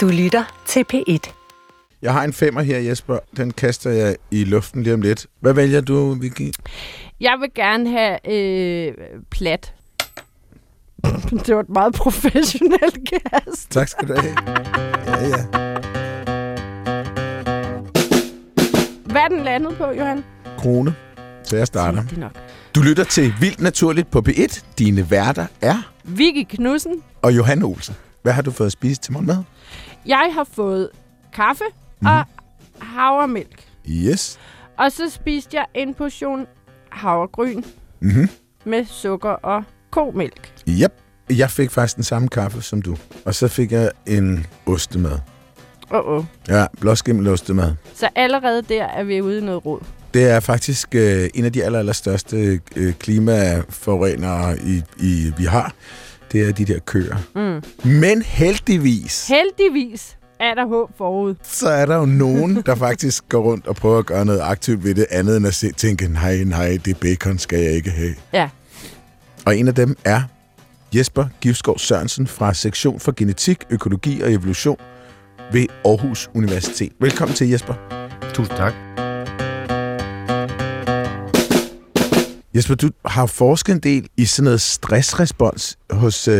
Du lytter til P1. Jeg har en femmer her, Jesper. Den kaster jeg i luften lige om lidt. Hvad vælger du, Vicky? Jeg vil gerne have øh, plat. Det var et meget professionelt kast. Tak skal du have. Ja, ja. Hvad er den landet på, Johan? Krone. Så jeg starter. Det er nok. Du lytter til Vildt Naturligt på P1. Dine værter er... Vicky Knudsen. Og Johan Olsen. Hvad har du fået at spise til morgenmad? Jeg har fået kaffe mm. og havremælk. Yes. Og så spiste jeg en portion havregryn Mhm. med sukker og komælk. Yep. Jeg fik faktisk den samme kaffe som du. Og så fik jeg en ostemad. Åh, oh, oh. Ja, blåskimmel ostemad. Så allerede der er vi ude i noget råd. Det er faktisk øh, en af de aller, aller største øh, klimaforurenere, i, i, vi har. Det er de der køer. Mm. Men heldigvis, Heldigvis er der håb forud. så er der jo nogen, der faktisk går rundt og prøver at gøre noget aktivt ved det, andet end at se, tænke, nej, nej, det bacon skal jeg ikke have. Ja. Og en af dem er Jesper Gifskov Sørensen fra Sektion for Genetik, Økologi og Evolution ved Aarhus Universitet. Velkommen til, Jesper. Tusind tak. Jesper, du har forsket en del i sådan noget stressrespons hos øh,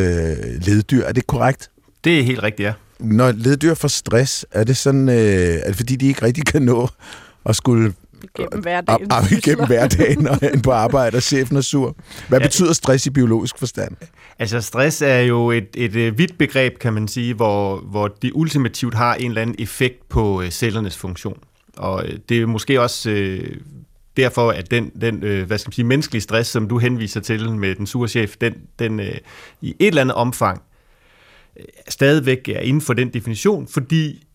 leddyr. Er det korrekt? Det er helt rigtigt, ja. Når leddyr får stress, er det sådan, øh, er det fordi, de ikke rigtig kan nå at skulle Gennem op, hverdagen. op igennem hverdagen og ind på arbejde, og chefen er sur? Hvad Ja. betyder stress i biologisk forstand? Altså stress er jo et, et, et vidt begreb, kan man sige, hvor, hvor det ultimativt har en eller anden effekt på øh, cellernes funktion. Og øh, det er måske også øh, derfor, at den, den øh, hvad skal man sige, menneskelige stress, som du henviser til med den sure chef, den, den øh, i et eller andet omfang øh, stadigvæk er inden for den definition, fordi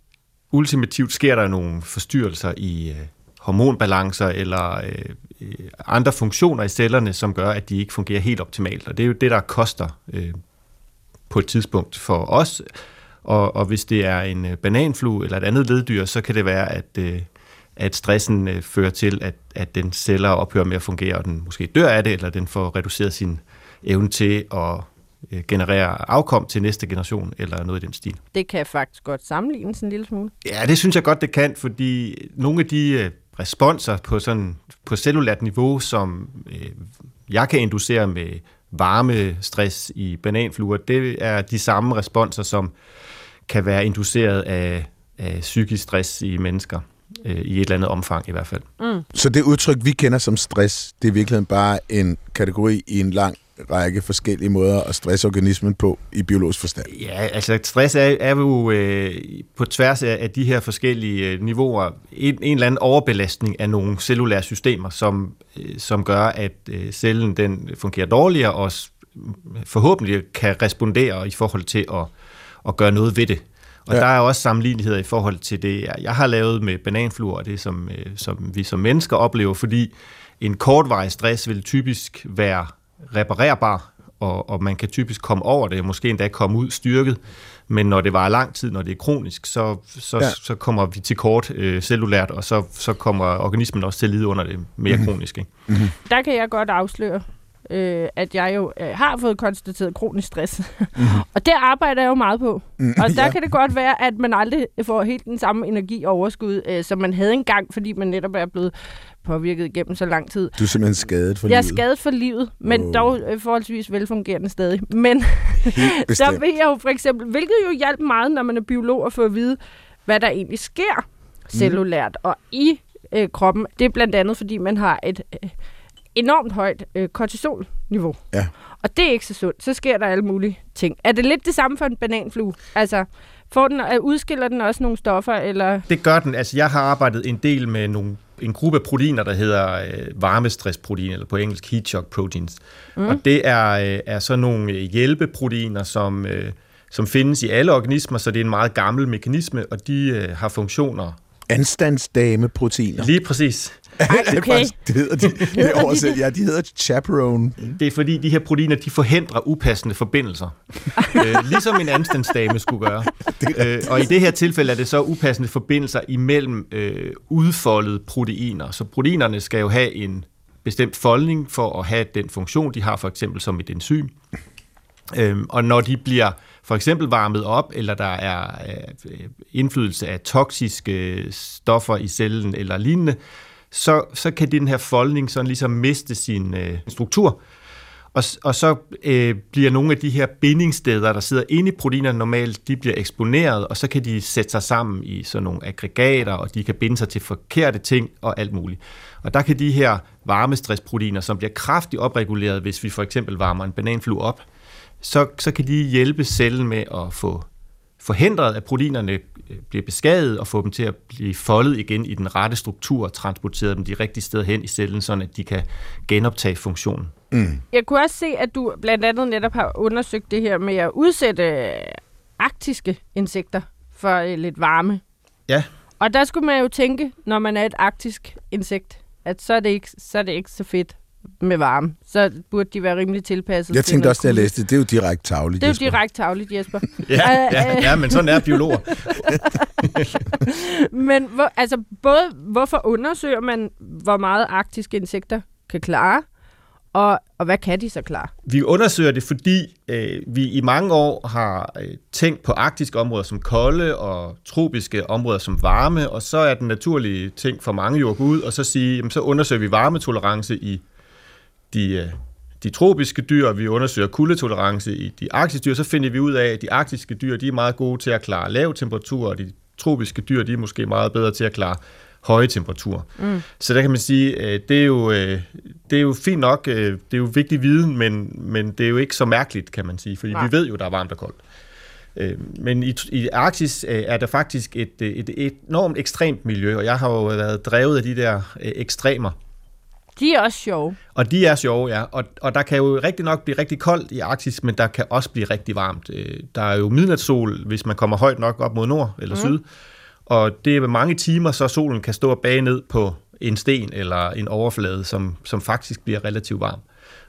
ultimativt sker der nogle forstyrrelser i øh, hormonbalancer eller øh, øh andre funktioner i cellerne, som gør, at de ikke fungerer helt optimalt. Og det er jo det, der koster øh, på et tidspunkt for os. Og, og hvis det er en øh, bananflue eller et andet leddyr, så kan det være, at, øh, at stressen øh, fører til, at, at den celler ophører med at fungere, og den måske dør af det, eller den får reduceret sin evne til at øh, generere afkom til næste generation, eller noget i den stil. Det kan faktisk godt sammenlignes en lille smule. Ja, det synes jeg godt, det kan, fordi nogle af de øh, responser på, sådan, på cellulært niveau, som øh, jeg kan inducere med varmestress i bananfluer, det er de samme responser, som kan være induceret af, af psykisk stress i mennesker, øh, i et eller andet omfang i hvert fald. Så det udtryk, vi kender som stress, det er i virkeligheden bare en kategori i en lang række forskellige måder at stresse organismen på i biologisk forstand. Ja, altså stress er, er jo øh, på tværs af, af de her forskellige øh, niveauer en, en eller anden overbelastning af nogle cellulære systemer, som, øh, som gør, at øh, cellen den fungerer dårligere og s- forhåbentlig kan respondere i forhold til at, at gøre noget ved det. Og Ja. der er også sammenligneligheder i forhold til det, jeg- har lavet med bananfluer, og det som, øh, som vi som mennesker oplever, fordi en kortvarig stress vil typisk være reparerbar, og, og man kan typisk komme over det, måske endda komme ud styrket, men når det varer lang tid, når det er kronisk, så, så, Ja. så kommer vi til kort øh, cellulært, og så, så kommer organismen også til at lide under det mere mm. kronisk. Ikke? Der kan jeg godt afsløre, øh, at jeg jo øh, har fået konstateret kronisk stress. Mm-hmm. og det arbejder jeg jo meget på. Mm, Og der ja. kan det godt være, at man aldrig får helt den samme energi og overskud, øh, som man havde engang, fordi man netop er blevet påvirket igennem så lang tid. Du er simpelthen skadet for Jeg er livet. skadet for livet, men oh. dog øh, forholdsvis velfungerende stadig. Men der ved jeg jo for eksempel, hvilket jo hjælper meget, når man er biolog, at få at vide, hvad der egentlig sker cellulært og i øh, kroppen. Det er blandt andet, fordi man har et øh, enormt højt øh, kortisolniveau. Ja. Og det er ikke så sundt. Så sker der alle mulige ting. Er det lidt det samme for en bananflue? Altså, får den, øh, udskiller den også nogle stoffer, eller... Det gør den. Altså, jeg har arbejdet en del med nogle, en gruppe af proteiner, der hedder øh, varmestressprotein, eller på engelsk heat shock proteins. Mm. Og det er, øh, er så nogle øh, hjælpeproteiner, som, øh, som findes i alle organismer, så det er en meget gammel mekanisme, og de øh, har funktioner. Anstandsdame-proteiner. Lige præcis. Ej, Det okay. faktisk- det hedder de. Det er oversat. Ja, de hedder chaperone. Det er fordi, de her proteiner, de forhindrer upassende forbindelser. øh, ligesom en anstandsdame skulle gøre. Øh, og i det her tilfælde er det så upassende forbindelser imellem øh, udfoldede proteiner. Så proteinerne skal jo have en bestemt foldning for at have den funktion, de har for eksempel som et enzym. Øhm, og når de bliver for eksempel varmet op, eller der er øh, indflydelse af toksiske stoffer i cellen eller lignende, så, så kan den her foldning sådan ligesom miste sin øh, struktur. Og, og så øh, bliver nogle af de her bindingssteder, der sidder inde i proteinerne normalt, de bliver eksponeret, og så kan de sætte sig sammen i sådan nogle aggregater, og de kan binde sig til forkerte ting og alt muligt. Og der kan de her varmestressproteiner, som bliver kraftigt opreguleret, hvis vi for eksempel varmer en bananflue op, så, så kan de hjælpe cellen med at få forhindret, at proteinerne øh, bliver beskadiget og få dem til at blive foldet igen i den rette struktur og transporteret dem de rigtige steder hen i cellen, så at de kan genoptage funktionen. Mm. Jeg kunne også se, at du blandt andet netop har undersøgt det her med at udsætte øh, arktiske insekter for øh, lidt varme. Ja. Og der skulle man jo tænke, når man er et arktisk insekt, at så er det ikke så, er det ikke så fedt med varme. Så burde de være rimelig tilpasset. Jeg tænkte også, da jeg læste det, det er jo direkte tavligt, Det er jo direkte tavligt, Jesper. ja, ja, ja, men sådan er biologer. men hvor, altså, både, hvorfor undersøger man, hvor meget arktiske insekter kan klare, og, og hvad kan de så klare? Vi undersøger det, fordi øh, vi i mange år har øh, tænkt på arktiske områder som kolde og tropiske områder som varme, og så er den naturlige ting for mange jo at gå ud og så sige, jamen, så undersøger vi varmetolerance i de, øh, de tropiske dyr, vi undersøger kuldetolerance i de arktiske dyr, så finder vi ud af, at de arktiske dyr de er meget gode til at klare lav temperatur, og de tropiske dyr de er måske meget bedre til at klare høje temperaturer. Mm. Så der kan man sige, øh, det er jo, øh, det er jo fint nok, det er jo vigtig viden, men, men det er jo ikke så mærkeligt, kan man sige, fordi Nej. vi ved jo, der er varmt og koldt. Men i, i Arktis er der faktisk et, et, et enormt ekstremt miljø, og jeg har jo været drevet af de der ekstremer. De er også sjove. Og de er sjove, ja. Og, og der kan jo rigtig nok blive rigtig koldt i Arktis, men der kan også blive rigtig varmt. Øh, der er jo midnatssol, hvis man kommer højt nok op mod nord eller mm. syd. Og det er mange timer, så solen kan stå og bage ned på en sten eller en overflade, som, som faktisk bliver relativt varm.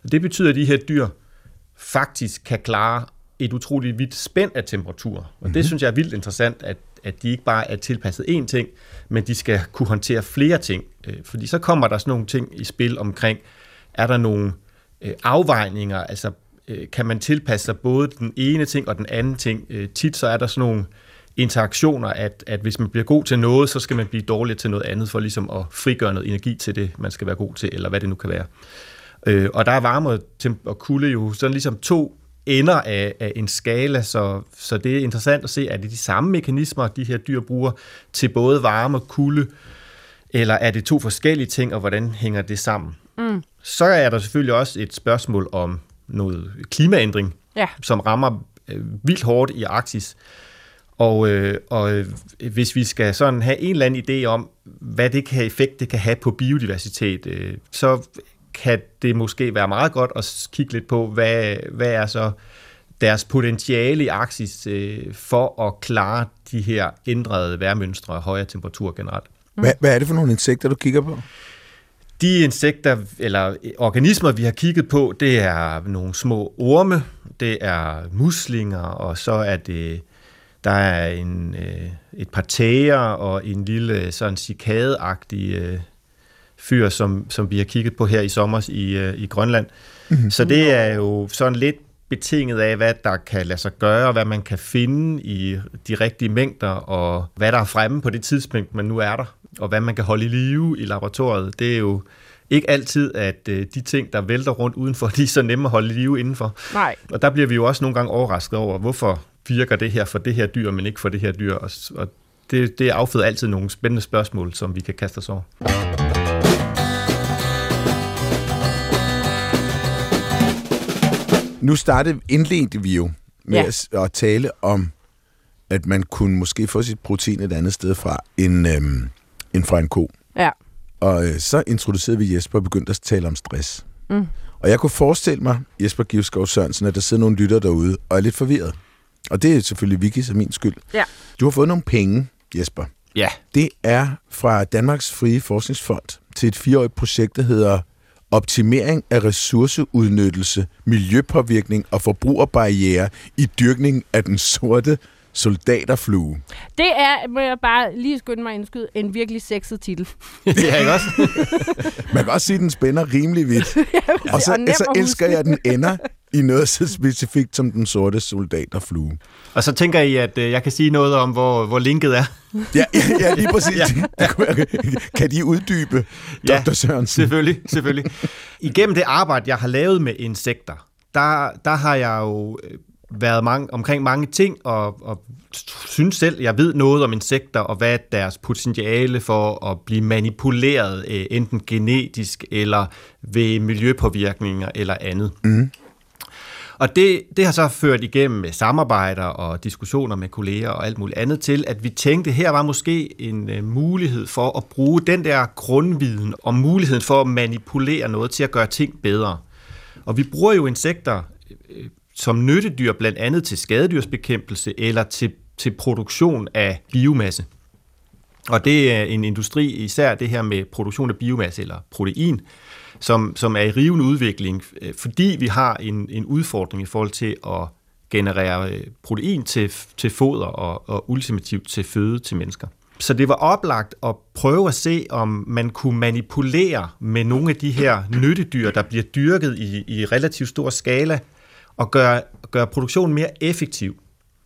Og det betyder, at de her dyr faktisk kan klare et utroligt vidt spænd af temperatur. Og mm-hmm. det mhm. synes jeg er vildt interessant, at, at de ikke bare er tilpasset én ting, men de skal kunne håndtere flere ting. Øh, fordi så kommer der sådan nogle ting i spil omkring, er der nogle øh, afvejninger, altså øh, kan man tilpasse sig både den ene ting og den anden ting. Øh, tit så er der sådan nogle interaktioner, at, at hvis man bliver god til noget, så skal man blive dårlig til noget andet, for ligesom at frigøre noget energi til det, man skal være god til, eller hvad det nu kan være. Øh, og der er varme og kulde jo sådan ligesom to ender af, af en skala, så, så det er interessant at se, at det de samme mekanismer, de her dyr bruger til både varme og kulde, eller er det to forskellige ting, og hvordan hænger det sammen? Mm. Så er der selvfølgelig også et spørgsmål om noget klimaændring, ja. som rammer øh, vildt hårdt i Arktis. Og, øh, og øh, hvis vi skal sådan have en eller anden idé om, hvad det kan effekt det kan have på biodiversitet, øh, så kan det måske være meget godt at kigge lidt på, hvad, hvad er så deres potentiale i Arktis øh, for at klare de her ændrede værmønstre og højere temperatur generelt. Hvad, hvad er det for nogle insekter, du kigger på? De insekter, eller organismer, vi har kigget på, det er nogle små orme, det er muslinger, og så er det, der er en, øh, et par tæger og en lille sådan cikadeagtig øh, fyr, som, som vi har kigget på her i sommer i, øh, i Grønland. Mm-hmm. Så det er jo sådan lidt betinget af, hvad der kan lade sig gøre, hvad man kan finde i de rigtige mængder, og hvad der er fremme på det tidspunkt, man nu er der, og hvad man kan holde i live i laboratoriet. Det er jo ikke altid, at øh, de ting, der vælter rundt udenfor, de er så nemme at holde i live indenfor. Nej. Og der bliver vi jo også nogle gange overrasket over, hvorfor virker det her for det her dyr, men ikke for det her dyr. Og, og det, det afføder altid nogle spændende spørgsmål, som vi kan kaste os over. Nu startede, indledte vi jo med ja. at, at tale om, at man kunne måske få sit protein et andet sted fra end, øhm, end fra en ko. Ja. Og øh, så introducerede vi Jesper og begyndte at tale om stress. Mm. Og jeg kunne forestille mig, Jesper Givskov Sørensen, at der sidder nogle lytter derude og er lidt forvirret. Og det er selvfølgelig Vicky som min skyld. Ja. Du har fået nogle penge, Jesper. Ja. Det er fra Danmarks Frie Forskningsfond til et fireårigt projekt, der hedder optimering af ressourceudnyttelse, miljøpåvirkning og forbrugerbarriere i dyrkningen af den sorte soldaterflue. Det er, må jeg bare lige skynde mig indskyde, en virkelig sexet titel. ja, ikke også? Man kan også sige, at den spænder rimelig vidt. ja, og så, og så elsker jeg, at den ender i noget så specifikt som den sorte soldat og flue. Og så tænker I, at øh, jeg kan sige noget om, hvor, hvor linket er? Ja, ja, ja lige præcis. ja. kan de uddybe, ja, Dr. Sørensen? selvfølgelig, selvfølgelig. Igennem det arbejde, jeg har lavet med insekter, der, der har jeg jo øh, været mange, omkring mange ting, og, og synes selv, jeg ved noget om insekter, og hvad deres potentiale for at blive manipuleret, øh, enten genetisk eller ved miljøpåvirkninger eller andet. Mm. Og det, det har så ført igennem med samarbejder og diskussioner med kolleger og alt muligt andet til, at vi tænkte, her var måske en øh, mulighed for at bruge den der grundviden og muligheden for at manipulere noget til at gøre ting bedre. Og vi bruger jo insekter øh, øh, som nyttedyr blandt andet til skadedyrsbekæmpelse eller til, til produktion af biomasse. Og det er en industri, især det her med produktion af biomasse eller protein, som, som er i rivende udvikling, øh, fordi vi har en, en udfordring i forhold til at generere øh, protein til, til foder og, og ultimativt til føde til mennesker. Så det var oplagt at prøve at se, om man kunne manipulere med nogle af de her nyttedyr, der bliver dyrket i, i relativt stor skala, og gøre, gøre produktionen mere effektiv.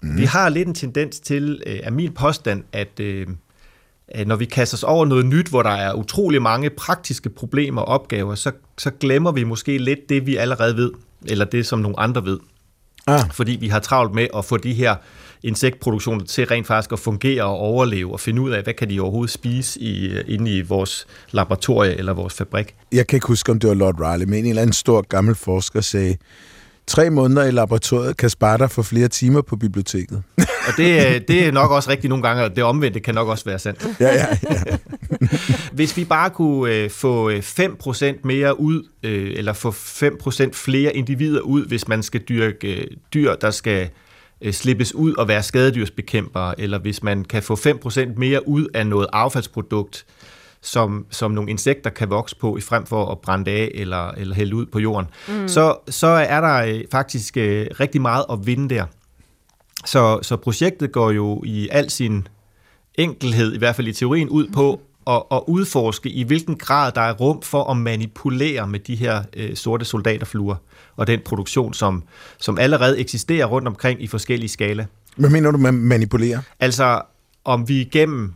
Mm. Vi har lidt en tendens til, øh, af min påstand, at når vi kaster os over noget nyt, hvor der er utrolig mange praktiske problemer og opgaver, så, så glemmer vi måske lidt det, vi allerede ved, eller det, som nogle andre ved. Ah. Fordi vi har travlt med at få de her insektproduktioner til rent faktisk at fungere og overleve, og finde ud af, hvad kan de overhovedet spise i, inde i vores laboratorie eller vores fabrik. Jeg kan ikke huske, om det var Lord Riley, men en eller anden stor gammel forsker sagde, tre måneder i laboratoriet kan spare dig for flere timer på biblioteket. Og det, det er nok også rigtigt nogle gange, og det omvendte kan nok også være sandt. Ja, ja, ja. Hvis vi bare kunne øh, få 5% øh, mere ud, øh, eller få 5% flere individer ud, hvis man skal dyrke øh, dyr, der skal øh, slippes ud og være skadedyrsbekæmpere, eller hvis man kan få 5% mere ud af noget affaldsprodukt, øh, som, som nogle insekter kan vokse på, i frem for at brænde af eller, eller hælde ud på jorden, mm. så, så er der øh, faktisk øh, rigtig meget at vinde der. Så, så projektet går jo i al sin enkelhed, i hvert fald i teorien, ud på at, at udforske, i hvilken grad der er rum for at manipulere med de her øh, sorte soldaterfluer og den produktion, som, som allerede eksisterer rundt omkring i forskellige skala. Hvad mener du med manipulere? Altså, om vi igennem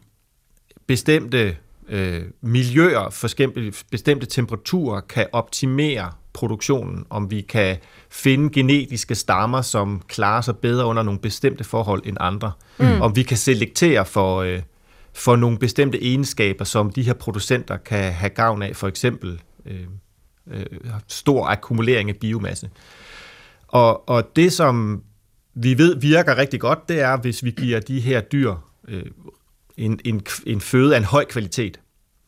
bestemte øh, miljøer, forskellige bestemte temperaturer, kan optimere produktionen, om vi kan finde genetiske stammer, som klarer sig bedre under nogle bestemte forhold end andre, mm. om vi kan selektere for, øh, for nogle bestemte egenskaber, som de her producenter kan have gavn af, for eksempel øh, øh, stor akkumulering af biomasse. Og, og det, som vi ved virker rigtig godt, det er, hvis vi giver de her dyr øh, en, en, en føde af en høj kvalitet.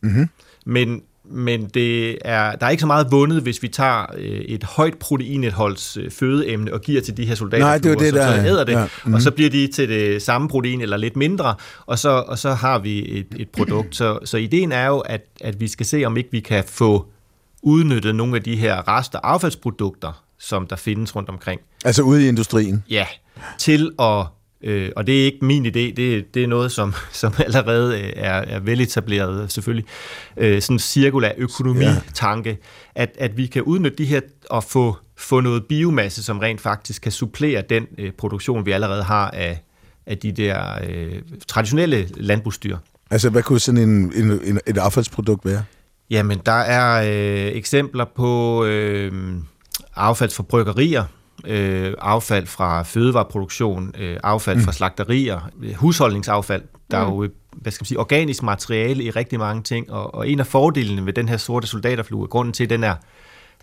Mm-hmm. Men, men det er, der er ikke så meget vundet, hvis vi tager øh, et højt proteinindholds øh, fødeemne og giver til de her soldater. Nej, det er det, så, der... Så æder det, ja. mm-hmm. og så bliver de til det samme protein eller lidt mindre, og så, og så har vi et, et produkt. Så, så ideen er jo, at, at vi skal se, om ikke vi kan få udnyttet nogle af de her rester affaldsprodukter, som der findes rundt omkring. Altså ude i industrien? Ja, til at Øh, og det er ikke min idé, det, det er noget, som, som allerede øh, er, er veletableret selvfølgelig. Øh, sådan en cirkulær økonomi-tanke, ja. at, at vi kan udnytte de her og få, få noget biomasse, som rent faktisk kan supplere den øh, produktion, vi allerede har af, af de der øh, traditionelle landbrugsdyr. Altså, hvad kunne sådan en, en, en, et affaldsprodukt være? Jamen, der er øh, eksempler på øh, affald fra bryggerier, øh, affald fra fødevareproduktion, øh, affald mm. fra slagterier, øh, husholdningsaffald. Der mm. er jo øh, hvad skal man sige, organisk materiale i rigtig mange ting, og, og en af fordelene ved den her sorte soldaterflue, grunden til, at den er,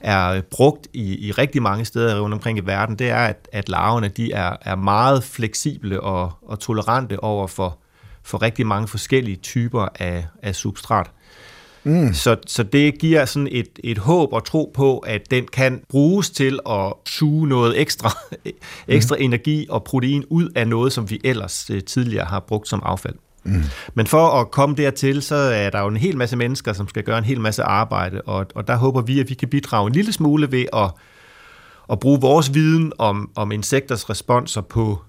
er brugt i, i rigtig mange steder rundt omkring i verden, det er, at, at larverne de er, er meget fleksible og, og tolerante over for, for rigtig mange forskellige typer af, af substrat. Mm. Så, så det giver sådan et, et håb og tro på, at den kan bruges til at suge noget ekstra, ekstra mm. energi og protein ud af noget, som vi ellers uh, tidligere har brugt som affald. Mm. Men for at komme dertil, så er der jo en hel masse mennesker, som skal gøre en hel masse arbejde, og, og der håber vi, at vi kan bidrage en lille smule ved at, at bruge vores viden om, om insekters responser på,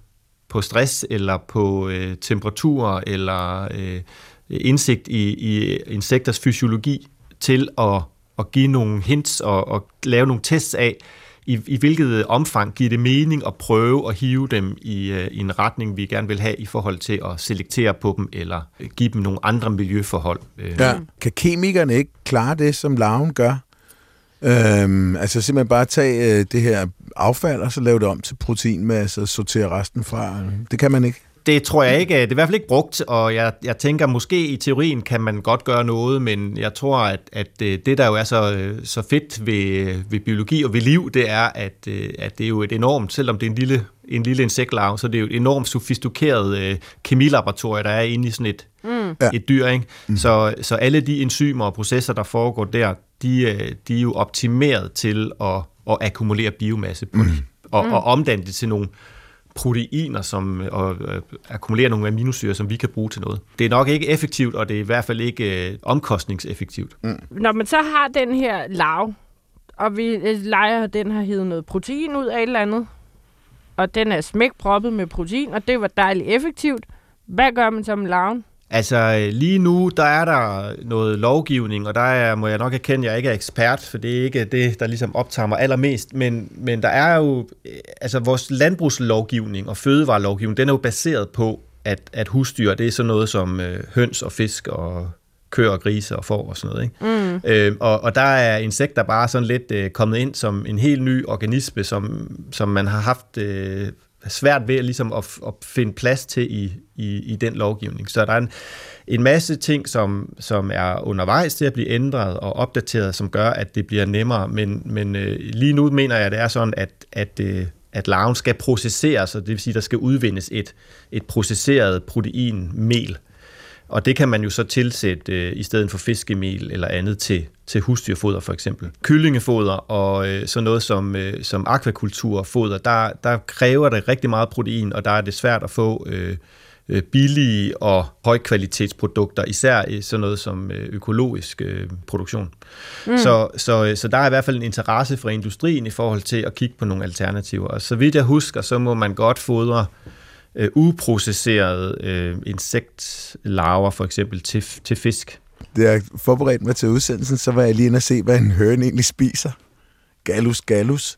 på stress, eller på øh, temperatur, eller øh, Øh, indsigt i, i insekters fysiologi til at, at give nogle hints og, og lave nogle tests af, i, i hvilket øh, omfang giver det mening at prøve at hive dem i, øh, i en retning, vi gerne vil have i forhold til at selektere på dem, eller øh, give dem nogle andre miljøforhold. Øh. Ja. Kan kemikerne ikke klare det, som larven gør? Øhm, altså simpelthen bare tage øh, det her affald, og så lave det om til proteinmasse og sortere resten fra. Det kan man ikke. Det tror jeg ikke. Det er i hvert fald ikke brugt, og jeg, jeg tænker, måske i teorien kan man godt gøre noget, men jeg tror, at, at øh, det, der jo er så, så fedt ved, ved biologi og ved liv, det er, at, øh, at det er jo et enormt, selvom det er en lille, en lille insektlarve, så det er jo et enormt sofistikeret øh, kemilaboratorie, der er inde i sådan et, mm. et dyr. Ikke? Mm. Så, så alle de enzymer og processer, der foregår der, de, øh, de er jo optimeret til at, at akkumulere biomasse på mm. det, og, mm. og omdanne det til nogle proteiner, som og, øh, akkumulerer nogle aminosyre, som vi kan bruge til noget. Det er nok ikke effektivt, og det er i hvert fald ikke øh, omkostningseffektivt. Mm. Når man så har den her lav, og vi øh, leger, den har hivet noget protein ud af et eller andet, og den er smækproppet med protein, og det var dejligt effektivt. Hvad gør man så med laven? Altså lige nu, der er der noget lovgivning, og der er, må jeg nok erkende, at jeg ikke er ekspert, for det er ikke det, der ligesom optager mig allermest, men, men der er jo, altså vores landbrugslovgivning og fødevarelovgivning, den er jo baseret på, at, at husdyr, det er sådan noget som øh, høns og fisk og køer og grise og får og sådan noget. Ikke? Mm. Øh, og, og der er insekter bare sådan lidt øh, kommet ind som en helt ny organisme, som, som man har haft øh, svært ved ligesom at, at finde plads til i, i, i den lovgivning. Så der er en, en masse ting, som, som er undervejs til at blive ændret og opdateret, som gør, at det bliver nemmere. Men, men øh, lige nu mener jeg, at det er sådan, at, at, øh, at larven skal processeres, og det vil sige, at der skal udvindes et, et processeret proteinmel. Og det kan man jo så tilsætte øh, i stedet for fiskemel eller andet til, til husdyrfoder for eksempel. Kyllingefoder og øh, sådan noget som, øh, som akvakulturfoder, der, der kræver det rigtig meget protein, og der er det svært at få øh, øh billige og højkvalitetsprodukter, især i sådan noget som øh, økologisk øh, produktion. Mm. Så, så, så der er i hvert fald en interesse fra industrien i forhold til at kigge på nogle alternativer. Og så vidt jeg husker, så må man godt fodre øh, uprocesserede øh, insektlarver for eksempel til, til fisk. Det er forberedt mig til udsendelsen, så var jeg lige inde og se, hvad en høne egentlig spiser. Gallus gallus.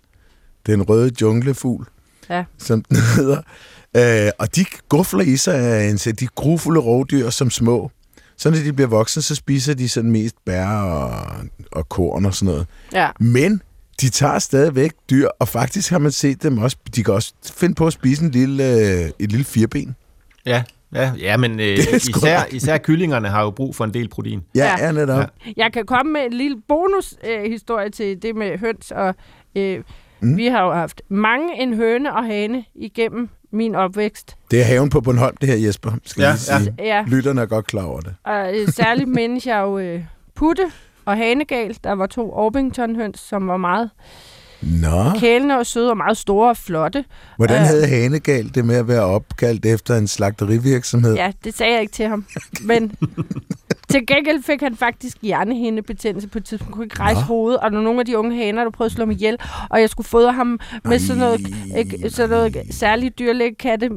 Den røde junglefugl, ja. som den hedder. Øh, og de gufler i sig af en, de grufulde rovdyr som små. Så når de bliver voksne, så spiser de sådan mest bær og, og korn og sådan noget. Ja. Men de tager stadigvæk dyr, og faktisk har man set dem også, de kan også finde på at spise en lille, øh, et lille firben. Ja, Ja, ja men øh, især, især kyllingerne har jo brug for en del protein. Ja, ja netop. Ja. Jeg kan komme med en lille bonushistorie øh, til det med høns. Og, øh, mm. Vi har jo haft mange en høne og hane igennem min opvækst. Det er haven på Bornholm, det her Jesper, skal ja, sige. Ja. Lytterne er godt klar over det. Og øh, særligt mindes jeg jo øh, Putte, og Hanegal. Der var to Orpington-høns, som var meget Nå. kælende og søde og meget store og flotte. Hvordan havde uh, Hanegal det med at være opkaldt efter en slagterivirksomhed? Ja, det sagde jeg ikke til ham. Men til gengæld fik han faktisk hjernehindebetændelse på et tidspunkt. Han kunne ikke rejse Nå. hovedet, og nogle af de unge haner, der prøvede at slå mig ihjel, og jeg skulle fodre ham med sådan noget, ikke, sådan noget særligt dyrlæg katte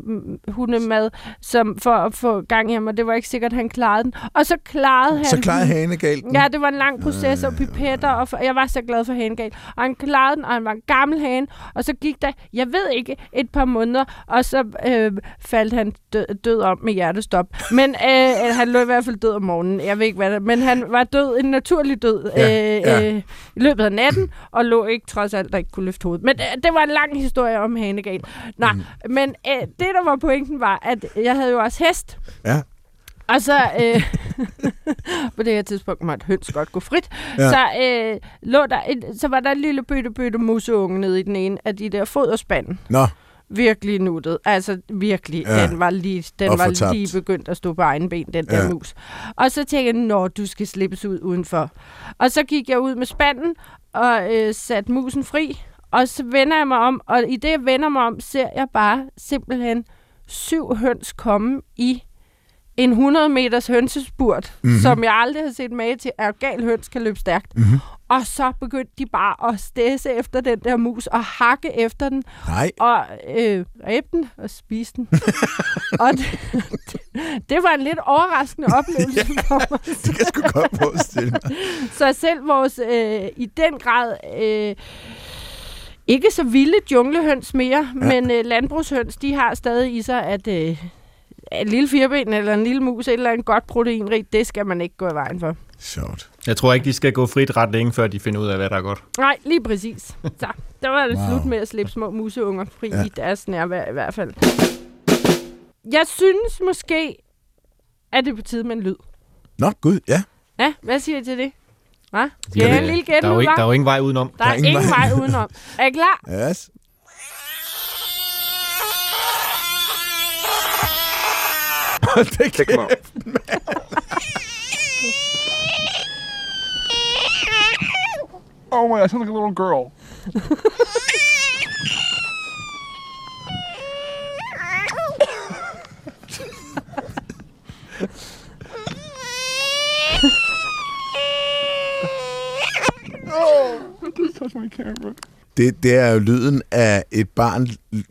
hundemad, som for at få gang i ham, og det var ikke sikkert, at han klarede den. Og så klarede han Så klarede Hanegal den? Ja, det var en lang proces, og pipetter, og jeg var så glad for Hanegal. Og han klarede den, og han var en gammel hane, og så gik der, jeg ved ikke, et par måneder, og så øh, faldt han død, død om med hjertestop. Men øh, han lå i hvert fald død om morgenen. Jeg ved ikke, hvad det Men han var død, en naturlig død, ja, øh, ja. Øh, i løbet af natten, og lå ikke trods alt, der ikke kunne løfte hovedet. Men øh, det var en lang historie om hanegal. Nå, mm. men øh, det, der var pointen, var, at jeg havde jo også hest. Ja. Og så, øh, på det her tidspunkt måtte høns godt gå frit, ja. så, øh, lå der et, så var der en lille bøtte bøtte museunge nede i den ene af de der foderspanden. Nå. Virkelig nuttet. Altså virkelig. Ja. Den var, lige, den var lige begyndt at stå på egen ben, den der ja. mus. Og så tænkte jeg, når du skal slippes ud udenfor. Og så gik jeg ud med spanden og øh, satte musen fri. Og så vender jeg mig om, og i det jeg vender mig om, ser jeg bare simpelthen syv høns komme i en 100 meters hønsespurt, mm-hmm. som jeg aldrig har set med til, at gal høns kan løbe stærkt. Mm-hmm. Og så begyndte de bare at stæse efter den der mus og hakke efter den. Nej. Og øh, ræbe den og spise den. og det, det, det var en lidt overraskende oplevelse ja, for mig. det kan sgu godt forestille mig. så selv vores øh, i den grad... Øh, ikke så vilde junglehøns mere, ja. men øh, landbrugshøns, de har stadig i sig, at øh, en lille firben eller en lille mus, et eller andet godt proteinrigt, det skal man ikke gå i vejen for. Sjovt. Jeg tror ikke, de skal gå frit ret længe, før de finder ud af, hvad der er godt. Nej, lige præcis. Så, der var det Wow. slut med at slippe små museunger fri Ja. i deres nærvær i hvert fald. Jeg synes måske, at det er på tide med en lyd. Nå, gud, ja. Ja, hvad siger I til det? Hvad? Skal Ja, jeg en lille Der er, jo ikke, der er hva'? jo ingen vej udenom. Der er ingen vej udenom. Er I klar? Yes. Hold da them out. oh my, I sound like a little girl. oh. Det, det er jo lyden af et barn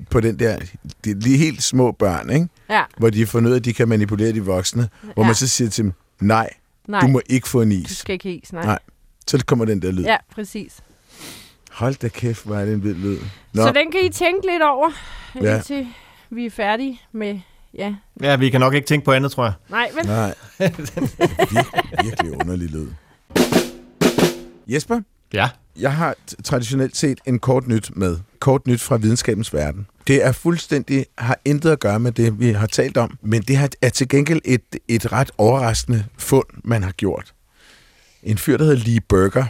på den der... De lige helt små børn, ikke? Ja, Hvor de får noget, at de kan manipulere de voksne. Hvor Ja. man så siger til dem, nej, nej. du må ikke få en du is. skal ikke is, nej. Nej. Så kommer den der lyd. Ja, præcis. Hold da kæft, hvor er det en vild lyd. Nå, Så den kan I tænke lidt over, Ja. indtil vi er færdige med... Ja. Ja, vi kan nok ikke tænke på andet, tror jeg. Nej, vel? nej. Vir- virkelig underlig lyd. Jesper, Ja. Jeg har traditionelt set en kort nyt med. Kort nyt fra videnskabens verden. Det er fuldstændig, har intet at gøre med det, vi har talt om, men det har- er til gengæld et, et ret overraskende fund, man har gjort. En fyr, der hedder Lee Burger,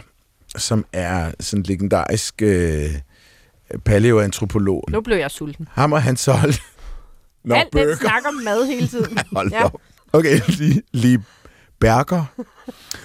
som er sådan en legendarisk øh, paleoantropolog. Nu blev jeg sulten. Ham og hans hold. Nå, Alt den snak om mad hele tiden. Hold Ja. op. Okay, lige, lige Berger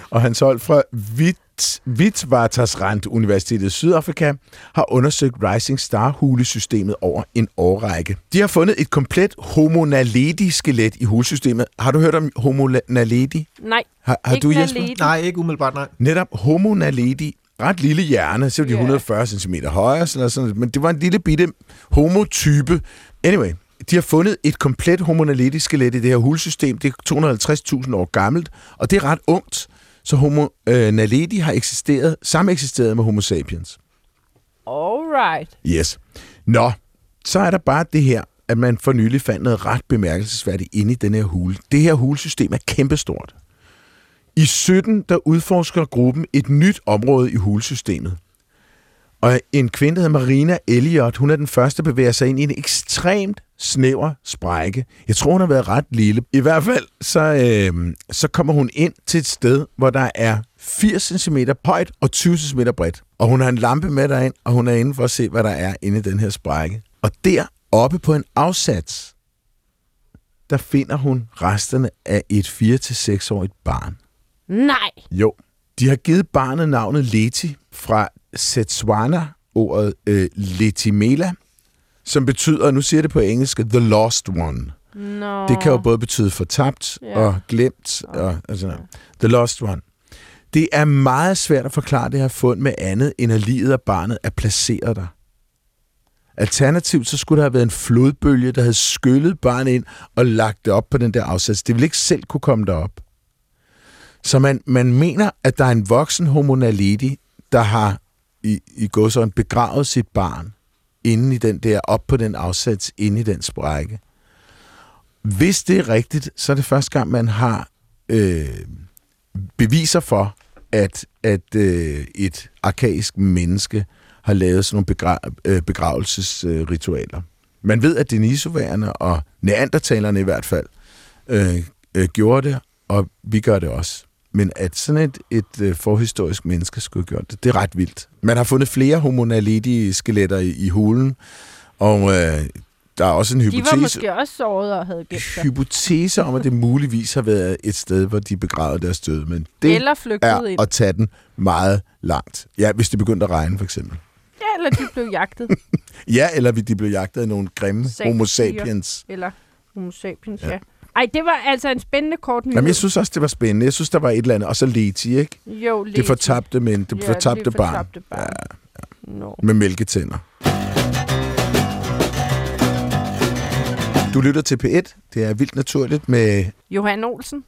og hans hold fra Wit, Witwatersrand Universitetet i Sydafrika har undersøgt Rising Star hulesystemet over en årrække. De har fundet et komplet Homo naledi-skelet i hulesystemet. Har du hørt om Homo naledi? Nej, Har, har ikke du, Jesper? naledi. Nej, ikke umiddelbart, nej. Netop Homo naledi, ret lille hjerne, så var de Ja. 140 cm højere, sådan noget, sådan, noget, men det var en lille bitte homotype. Anyway, de har fundet et komplet Homo naledi-skelet i det her hulsystem. Det er 250.000 år gammelt, og det er ret ungt. Så Homo øh, naledi har eksisteret, samme eksisteret med Homo sapiens. Alright. Yes. Nå, så er der bare det her, at man for nylig fandt noget ret bemærkelsesværdigt inde i den her hule. Det her hulesystem er kæmpestort. I 17, der udforsker gruppen et nyt område i hulesystemet. Og en kvinde, der hedder Marina Elliot, hun er den første, der bevæger sig ind i en ekstremt snæver sprække. Jeg tror, hun har været ret lille. I hvert fald, så, øh, så kommer hun ind til et sted, hvor der er 80 cm højt og 20 cm bredt. Og hun har en lampe med derind, og hun er inde for at se, hvad der er inde i den her sprække. Og der, oppe på en afsats, der finder hun resterne af et 4-6-årigt barn. Nej. Jo. De har givet barnet navnet Leti fra Setswana, ordet øh, Letimela, som betyder, nu siger det på engelsk, the lost one. Nå. Det kan jo både betyde fortabt ja. og glemt. Og, altså, the lost one. Det er meget svært at forklare det her fund med andet, end at livet af barnet er placeret der. Alternativt så skulle der have været en flodbølge, der havde skyllet barnet ind og lagt det op på den der afsats. Det ville ikke selv kunne komme derop. Så man, man mener, at der er en voksen homo naledi, der har i, i gåsøjne begravet sit barn inde i den der, op på den afsats, inde i den sprække. Hvis det er rigtigt, så er det første gang, man har øh, beviser for, at, at øh, et arkaisk menneske har lavet sådan nogle begra- øh, begravelsesritualer. Man ved, at denisoværerne og neandertalerne i hvert fald øh, øh, gjorde det, og vi gør det også. Men at sådan et, et øh, forhistorisk menneske skulle have gjort det, det er ret vildt. Man har fundet flere homo naledi-skeletter i, i hulen, og øh, der er også en De hypotese var måske også såret og havde gemt sig. hypotese om, at det muligvis har været et sted, hvor de begravede deres døde. Men det Eller flygtede er ind. at tage den meget langt. Ja, hvis det begyndte at regne, for eksempel. Ja, eller de blev jagtet. Ja, eller de blev jagtet af nogle grimme Sapiens. homo sapiens. eller homo sapiens, ja. Ej, det var altså en spændende kort nyhed. Jamen, jeg synes også, det var spændende. Jeg synes, der var et eller andet. Og så Leti, ikke? jo, lidt. Det fortabte, men det Ja, fortabte det barn fortabte barn. Ja. No. med mælketænder. Du lytter til P1. Det er vildt naturligt med... Johan Olsen.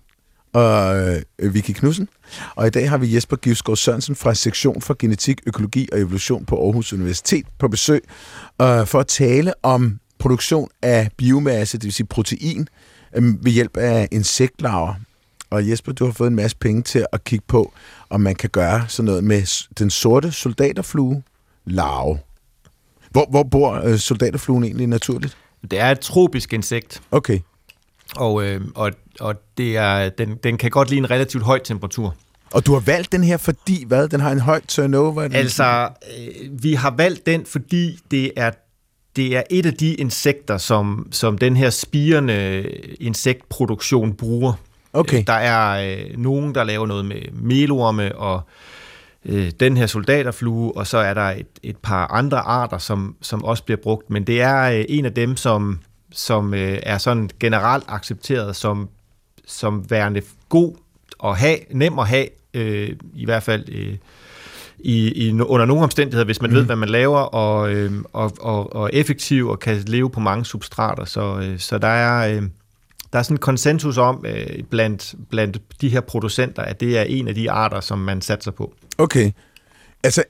og øh, Vicky Knudsen. Og i dag har vi Jesper Givsgaard Sørensen fra Sektion for Genetik, Økologi og Evolution på Aarhus Universitet på besøg øh, for at tale om produktion af biomasse, det vil sige protein, øh, ved hjælp af insektlarver. Og Jesper, du har fået en masse penge til at kigge på, om man kan gøre sådan noget med den sorte soldaterflue larve. Hvor, hvor bor øh, soldaterfluen egentlig naturligt? Det er et tropisk insekt, Okay. og, øh, og, og det er, den, den kan godt lide en relativt høj temperatur. Og du har valgt den her, fordi hvad? Den har en høj turnover? Den Altså, øh, vi har valgt den, fordi det er, det er et af de insekter, som, som den her spirende insektproduktion bruger. Okay. Der er øh, nogen, der laver noget med melorme og øh, den her soldaterflue, og så er der et, et par andre arter, som, som også bliver brugt. Men det er øh, en af dem, som, som øh, er sådan generelt accepteret som, som værende god at have, nem at have, øh, i hvert fald øh, i, i, under nogle omstændigheder, hvis man mm. ved, hvad man laver, og, øh, og, og, og effektiv og kan leve på mange substrater. Så, øh, så der er... Øh, der er sådan en konsensus om øh, blandt, blandt de her producenter, at det er en af de arter, som man satser på. Okay. Altså,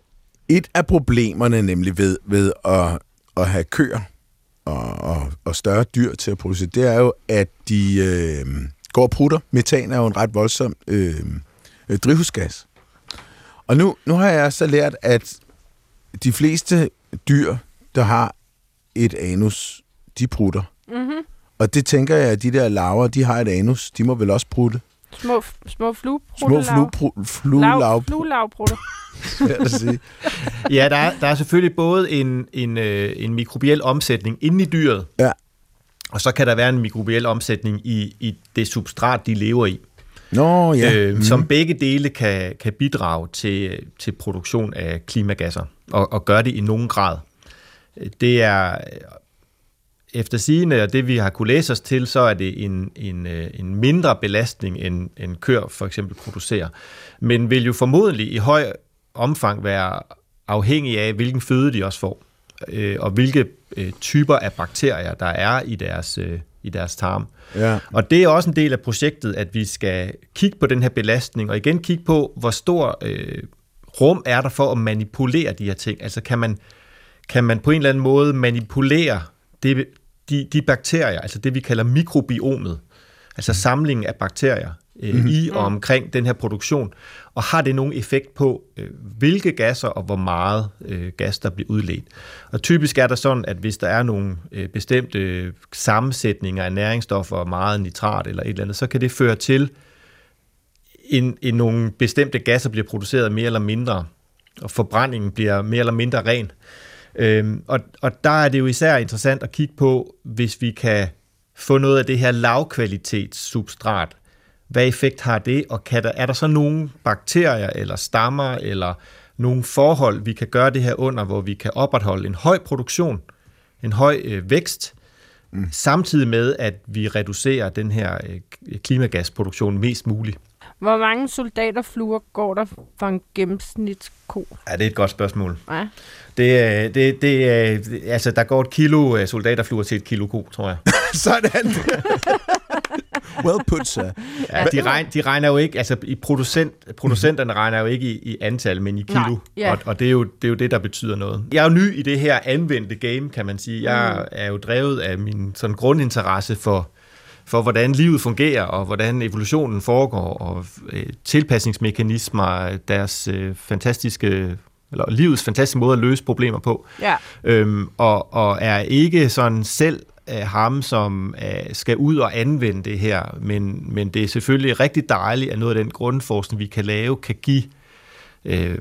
et af problemerne nemlig ved, ved at, at have køer og, og, og større dyr til at producere, det er jo, at de øh, går og prutter. Metan er jo en ret voldsom øh, øh, drivhusgas. Og nu, nu har jeg så lært, at de fleste dyr, der har et anus, de prutter. Mm-hmm. Og det tænker jeg, at de der larver, de har et anus. De må vel også prutte. Små, små flu, Små flu, fluelav, Fluelavprutter. sige. Ja, der er, der er selvfølgelig både en, en, øh, en mikrobiel omsætning inde i dyret, Ja. og så kan der være en mikrobiel omsætning i, i det substrat, de lever i, Nå, ja. øh, Mhm. som begge dele kan, kan bidrage til, til produktion af klimagasser, og, og gøre det i nogen grad. Det er efter sigende, og det vi har kunne læse os til, så er det en, en, øh, en mindre belastning, end, end køer for eksempel producerer. Men vil jo formodentlig i høj omfang være afhængig af, hvilken føde de også får, øh, og hvilke øh, typer af bakterier, der er i deres, øh, i deres tarm. Ja. Og det er også en del af projektet, at vi skal kigge på den her belastning, og igen kigge på, hvor stor øh, rum er der for at manipulere de her ting. Altså kan man, kan man på en eller anden måde manipulere det, de, de bakterier, altså det vi kalder mikrobiomet, altså samlingen af bakterier øh, mm-hmm. i og omkring den her produktion, og har det nogen effekt på, øh, hvilke gasser og hvor meget øh, gas, der bliver udledt. Og typisk er der sådan, at hvis der er nogle øh, bestemte sammensætninger af næringsstoffer, meget nitrat eller et eller andet, så kan det føre til, en, en nogle bestemte gasser bliver produceret mere eller mindre, og forbrændingen bliver mere eller mindre ren. Øhm, og, og der er det jo især interessant at kigge på, hvis vi kan få noget af det her lavkvalitetssubstrat. Hvad effekt har det, og kan der, er der så nogle bakterier eller stammer eller nogle forhold, vi kan gøre det her under, hvor vi kan opretholde en høj produktion, en høj øh, vækst, mm. samtidig med, at vi reducerer den her øh, klimagasproduktion mest muligt. Hvor mange soldaterfluer går der for en gennemsnitsko? Ja, det er et godt spørgsmål. Ja. Det, er- det, det, er- altså, der går et kilo øh, soldaterfluer til et kilo ko, tror jeg. Sådan. well put, sir. Ja, de, regn, de regner jo ikke, altså i producent, producenterne regner jo ikke i, i antal, men i kilo, Nej, ja. og, og det, er jo, det er jo det, der betyder noget. Jeg er jo ny i det her anvendte game, kan man sige. Jeg er jo drevet af min sådan grundinteresse for, for, hvordan livet fungerer, og hvordan evolutionen foregår, og øh, tilpasningsmekanismer, deres øh, fantastiske, eller livets fantastiske måde at løse problemer på. Ja. øhm, og, og er ikke sådan selv af ham, som uh, skal ud og anvende det her, men, men det er selvfølgelig rigtig dejligt, at noget af den grundforskning, vi kan lave, kan give øh,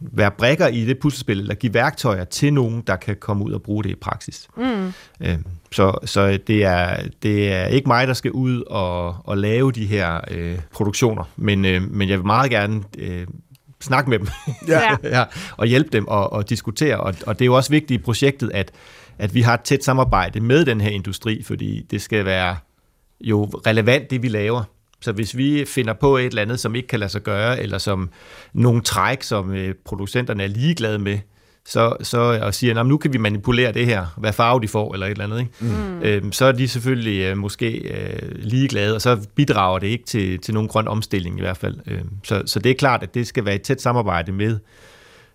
være brækker i det puslespil, eller give værktøjer til nogen, der kan komme ud og bruge det i praksis. Mm. Øh, så så det, er, det er ikke mig, der skal ud og, og lave de her øh, produktioner, men, øh, men jeg vil meget gerne øh, snakke med dem Ja. ja, og hjælpe dem og, og diskutere. Og, og det er jo også vigtigt i projektet, at, at vi har et tæt samarbejde med den her industri, fordi det skal være jo relevant, det vi laver. Så hvis vi finder på et eller andet, som ikke kan lade sig gøre, eller som nogle træk, som øh, producenterne er ligeglade med, så, så, og siger, at nu kan vi manipulere det her, hvad farve de får, eller et eller andet, ikke? Mm. Øhm, så er de selvfølgelig øh, måske øh, ligeglade, og så bidrager det ikke til, til nogen grøn omstilling i hvert fald. Øhm, så, så det er klart, at det skal være et tæt samarbejde med,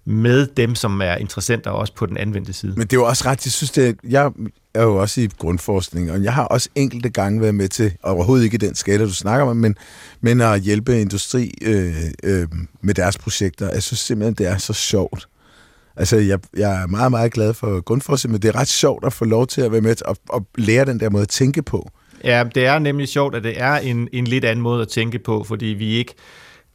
med dem, som er interessenter også på den anvendte side. Men det er jo også ret, jeg synes, det er, jeg er jo også i grundforskning, og jeg har også enkelte gange været med til, overhovedet ikke den skala, du snakker om, men, men at hjælpe industri øh, øh, med deres projekter. Jeg synes simpelthen, det er så sjovt. Altså, jeg, jeg er meget, meget glad for grundforskning, men det er ret sjovt at få lov til at være med til at, at lære den der måde at tænke på. Ja, det er nemlig sjovt, at det er en, en lidt anden måde at tænke på, fordi vi ikke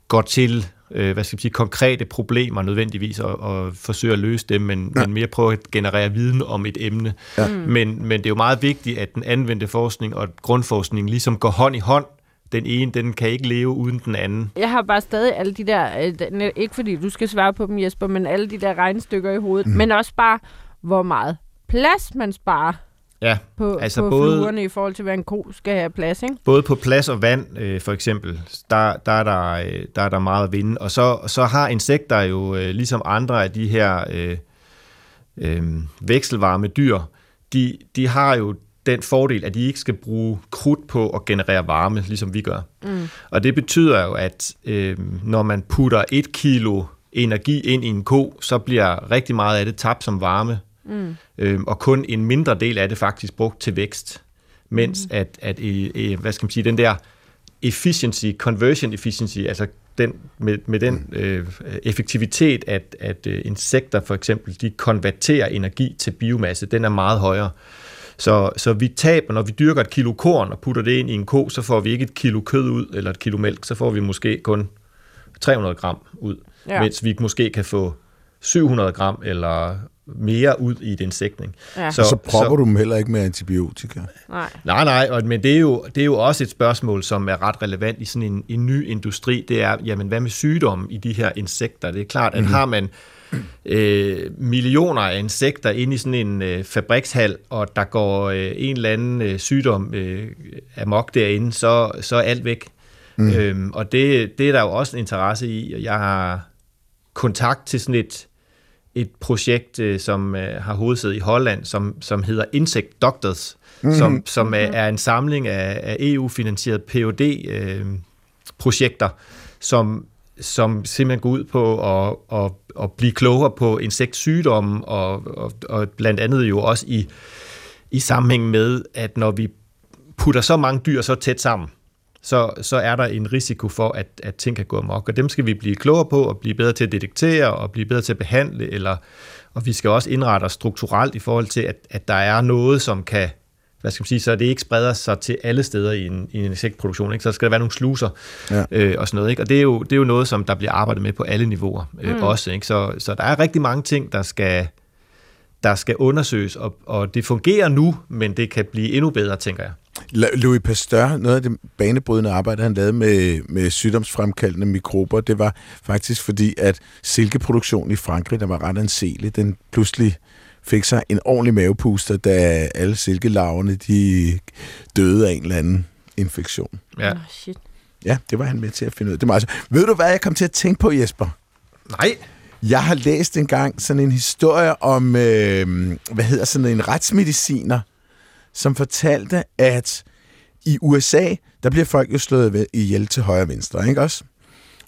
går til øh, hvad skal man sige, konkrete problemer nødvendigvis og, og forsøge at løse dem, men, ja. men mere prøve at generere viden om et emne. Ja. Men, men det er jo meget vigtigt, at den anvendte forskning og grundforskning ligesom går hånd i hånd. Den ene, den kan ikke leve uden den anden. Jeg har bare stadig alle de der, øh, ikke fordi du skal svare på dem, Jesper, men alle de der regnestykker i hovedet, mm. men også bare, hvor meget plads man sparer Ja, på, altså på både, fluerne i forhold til, hvad en ko skal have plads, ikke? Både på plads og vand, øh, for eksempel, der, der, er der, øh, der er der meget at vinde. Og så, så har insekter jo, øh, ligesom andre af de her øh, øh, vekselvarme dyr, de, de har jo den fordel, at de ikke skal bruge krudt på at generere varme, ligesom vi gør. Mm. Og det betyder jo, at øh, når man putter et kilo energi ind i en ko, så bliver rigtig meget af det tabt som varme Mm. Øhm, og kun en mindre del af det faktisk brugt til vækst. Mens mm. at, at øh, hvad skal man sige, den der efficiency, conversion efficiency, altså den, med, med den øh, effektivitet, at, at øh, insekter for eksempel, de konverterer energi til biomasse, den er meget højere. Så, så vi taber, når vi dyrker et kilo korn og putter det ind i en ko, så får vi ikke et kilo kød ud, eller et kilo mælk, så får vi måske kun 300 gram ud, ja. mens vi måske kan få 700 gram eller mere ud i et insektning. Ja. Så, så propper så, du dem heller ikke med antibiotika? Nej, nej, nej men det er, jo, det er jo også et spørgsmål, som er ret relevant i sådan en, en ny industri. Det er, jamen hvad med sygdom i de her insekter? Det er klart, at mm. har man øh, millioner af insekter ind i sådan en øh, fabrikshal, og der går øh, en eller anden øh, sygdom øh, amok derinde, så, så er alt væk. Mm. Øhm, og det, det er der jo også en interesse i. Jeg har kontakt til sådan et et projekt, øh, som øh, har hovedsæde i Holland, som, som hedder Insect Doctors, mm-hmm. som, som er, er en samling af, af EU-finansieret PhD-projekter, øh, som, som simpelthen går ud på at, at, at blive klogere på insektsygdomme, og, og, og blandt andet jo også i, i sammenhæng med, at når vi putter så mange dyr så tæt sammen, så, så er der en risiko for, at, at ting kan gå amok. Og dem skal vi blive klogere på, og blive bedre til at detektere, og blive bedre til at behandle, eller, og vi skal også indrette os strukturelt i forhold til, at, at der er noget, som kan, hvad skal man sige, så det ikke spreder sig til alle steder i en, i en insektproduktion. Ikke? Så skal der være nogle sluser ja. øh, og sådan noget. Ikke? Og det er, jo, det er jo noget, som der bliver arbejdet med på alle niveauer øh, mm. også. Ikke? Så, så der er rigtig mange ting, der skal, der skal undersøges, og, og det fungerer nu, men det kan blive endnu bedre, tænker jeg. Louis Pasteur, noget af det banebrydende arbejde, han lavede med, med sygdomsfremkaldende mikrober, det var faktisk fordi, at silkeproduktionen i Frankrig, der var ret anselig, den pludselig fik sig en ordentlig mavepuster, da alle silkelarverne, de døde af en eller anden infektion. Ja. Oh, shit. Ja, det var han med til at finde ud af. Det var altså, ved du, hvad jeg kom til at tænke på, Jesper? Nej. Jeg har læst engang sådan en historie om, øh, hvad hedder sådan en retsmediciner, som fortalte, at i USA, der bliver folk jo slået ihjel til højre og venstre, ikke også?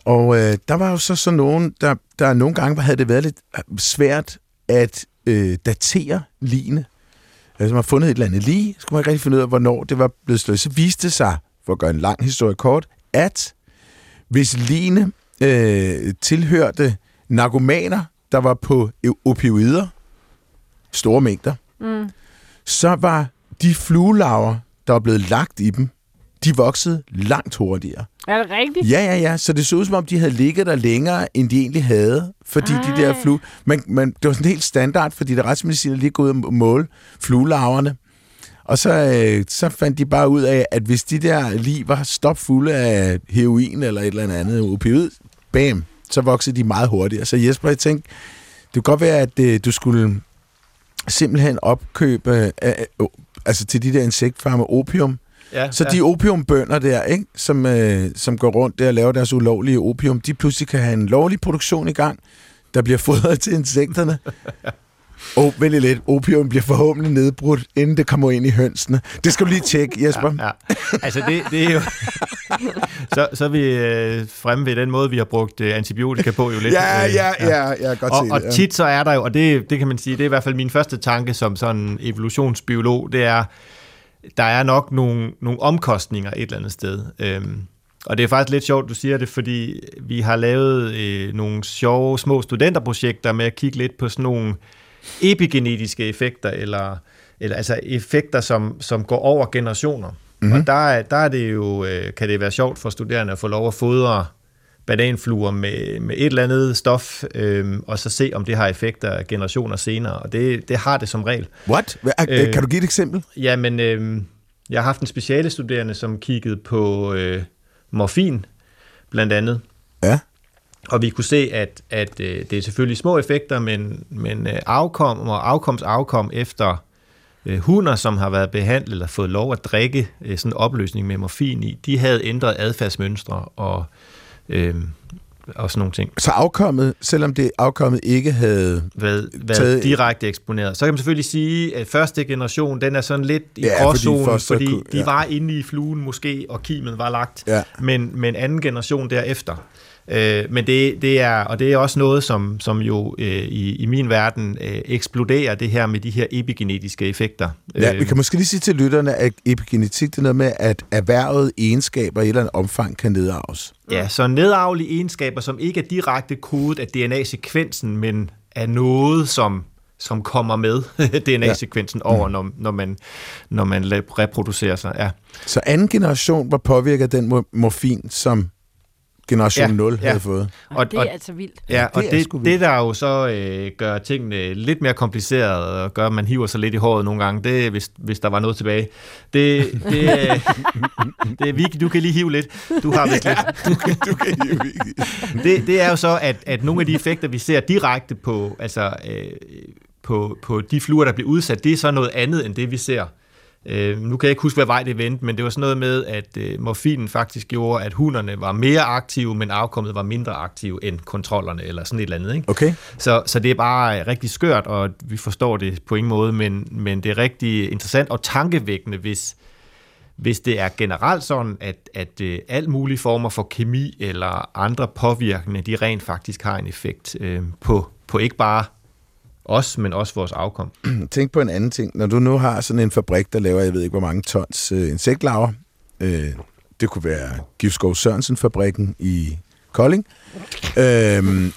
Og øh, der var jo så sådan nogen, der, der nogle gange havde det været lidt øh, svært at øh, datere line. Altså man har fundet et eller andet lige, skulle man ikke rigtig finde ud af, hvornår det var blevet slået. Så viste det sig, for at gøre en lang historie kort, at hvis line øh, tilhørte narkomaner, der var på opioider, store mængder, mm. så var de fluelaver, der var blevet lagt i dem, de voksede langt hurtigere. Er det rigtigt? Ja, ja, ja. Så det så ud som om, de havde ligget der længere, end de egentlig havde. Fordi Ej. de der flue... Men, men det var sådan helt standard, fordi der retsmediciner lige gået ud og måle fluelaverne. Og så, øh, så fandt de bare ud af, at hvis de der lige var stopfulde af heroin eller et eller andet opioid, bam, så voksede de meget hurtigere. Så Jesper, jeg tænkte, det kunne godt være, at øh, du skulle simpelthen opkøbe øh, altså til de der insektfarme opium. Ja, så ja. de opiumbønder der, ikke, som, øh, som går rundt der og laver deres ulovlige opium, de pludselig kan have en lovlig produktion i gang. der bliver fodret til insekterne. Og oh, vælg lidt. Opium bliver forhåbentlig nedbrudt, inden det kommer ind i hønsene. Det skal du lige tjekke, Jesper. Ja, ja. Altså, det, det er jo... så, så er vi øh, fremme ved den måde, vi har brugt øh, antibiotika på jo lidt. Ja, øh, ja, ja, jeg kan godt og, se og ja. tit så er der jo, og det, det kan man sige, det er i hvert fald min første tanke som sådan evolutionsbiolog, det er, der er nok nogle, nogle omkostninger et eller andet sted. Øhm, og det er faktisk lidt sjovt, du siger det, fordi vi har lavet øh, nogle sjove små studenterprojekter med at kigge lidt på sådan nogle epigenetiske effekter, eller, eller altså effekter, som, som går over generationer. Mm-hmm. Og der, er- der er det jo, øh, kan det være sjovt for studerende at få lov at fodre bananfluer med, med et eller andet stof, øh, og så se, om det har effekter generationer senere. Og det, det har det som regel. What? Øh. Kan du give et eksempel? Jamen, øh, jeg har haft en speciale studerende, som kiggede på øh, morfin, blandt andet. Og vi kunne se, at, at øh, det er selvfølgelig små effekter, men, men øh, afkom og afkoms afkom efter øh, hunder, som har været behandlet eller fået lov at drikke øh, sådan en opløsning med morfin i, de havde ændret adfærdsmønstre og, øh, og sådan nogle ting. Så afkommet, selvom det afkommet ikke havde... været, været Taget- direkte eksponeret. Så kan man selvfølgelig sige, at første generation, den er sådan lidt i Ja, fordi gråzonen, så fordi, kunne- de ja. var inde i fluen måske, og kimen var lagt, Ja. men, men anden generation derefter. Øh, men det, det er, og det er også noget, som, som jo øh, i, i min verden øh, eksploderer det her med de her epigenetiske effekter. Ja, Øh, vi kan måske lige sige til lytterne, at epigenetik det er noget med, at erhvervet egenskaber i et eller andet omfang kan nedarves. Ja, så nedarvelige egenskaber, som ikke er direkte kodet af DNA-sekvensen, men er noget, som, som kommer med DNA-sekvensen ja. over, når, når, man, når man reproducerer sig. Ja. Så anden generation var påvirket af den mor- morfin, som generation Ja, 0 ja. havde fået. Og, Og- det er og- altså vildt. Ja, og det er det, sgu det, vildt. der jo så øh, gør tingene lidt mere komplicerede og gør, at man hiver sig lidt i håret nogle gange, det hvis, hvis der var noget tilbage. Det, det, øh, det er Vicky, du kan lige hive lidt. Du har vist lidt. Du kan, du kan hive det, det er jo så, at, at nogle af de effekter, vi ser direkte på, altså, øh, på, på de fluer, der bliver udsat, det er så noget andet, end det vi ser. Øh, nu kan jeg ikke huske, hvad vej det vendte, men det var sådan noget med, at øh, morfinen faktisk gjorde, at hunderne var mere aktive, men afkommet var mindre aktive end kontrollerne, eller sådan et eller andet. Ikke? Okay. Så, så det er bare rigtig skørt, og vi forstår det på ingen måde, men, men det er rigtig interessant og tankevækkende, hvis, hvis det er generelt sådan, at, at øh, alt mulige former for kemi eller andre påvirkende, de rent faktisk har en effekt øh, på, på ikke bare os, men også vores afkom. Tænk på en anden ting. Når du nu har sådan en fabrik, der laver, jeg ved ikke hvor mange tons øh, insektlarver, øh, det kunne være Gifskov Sørensen-fabrikken i Kolding, øh,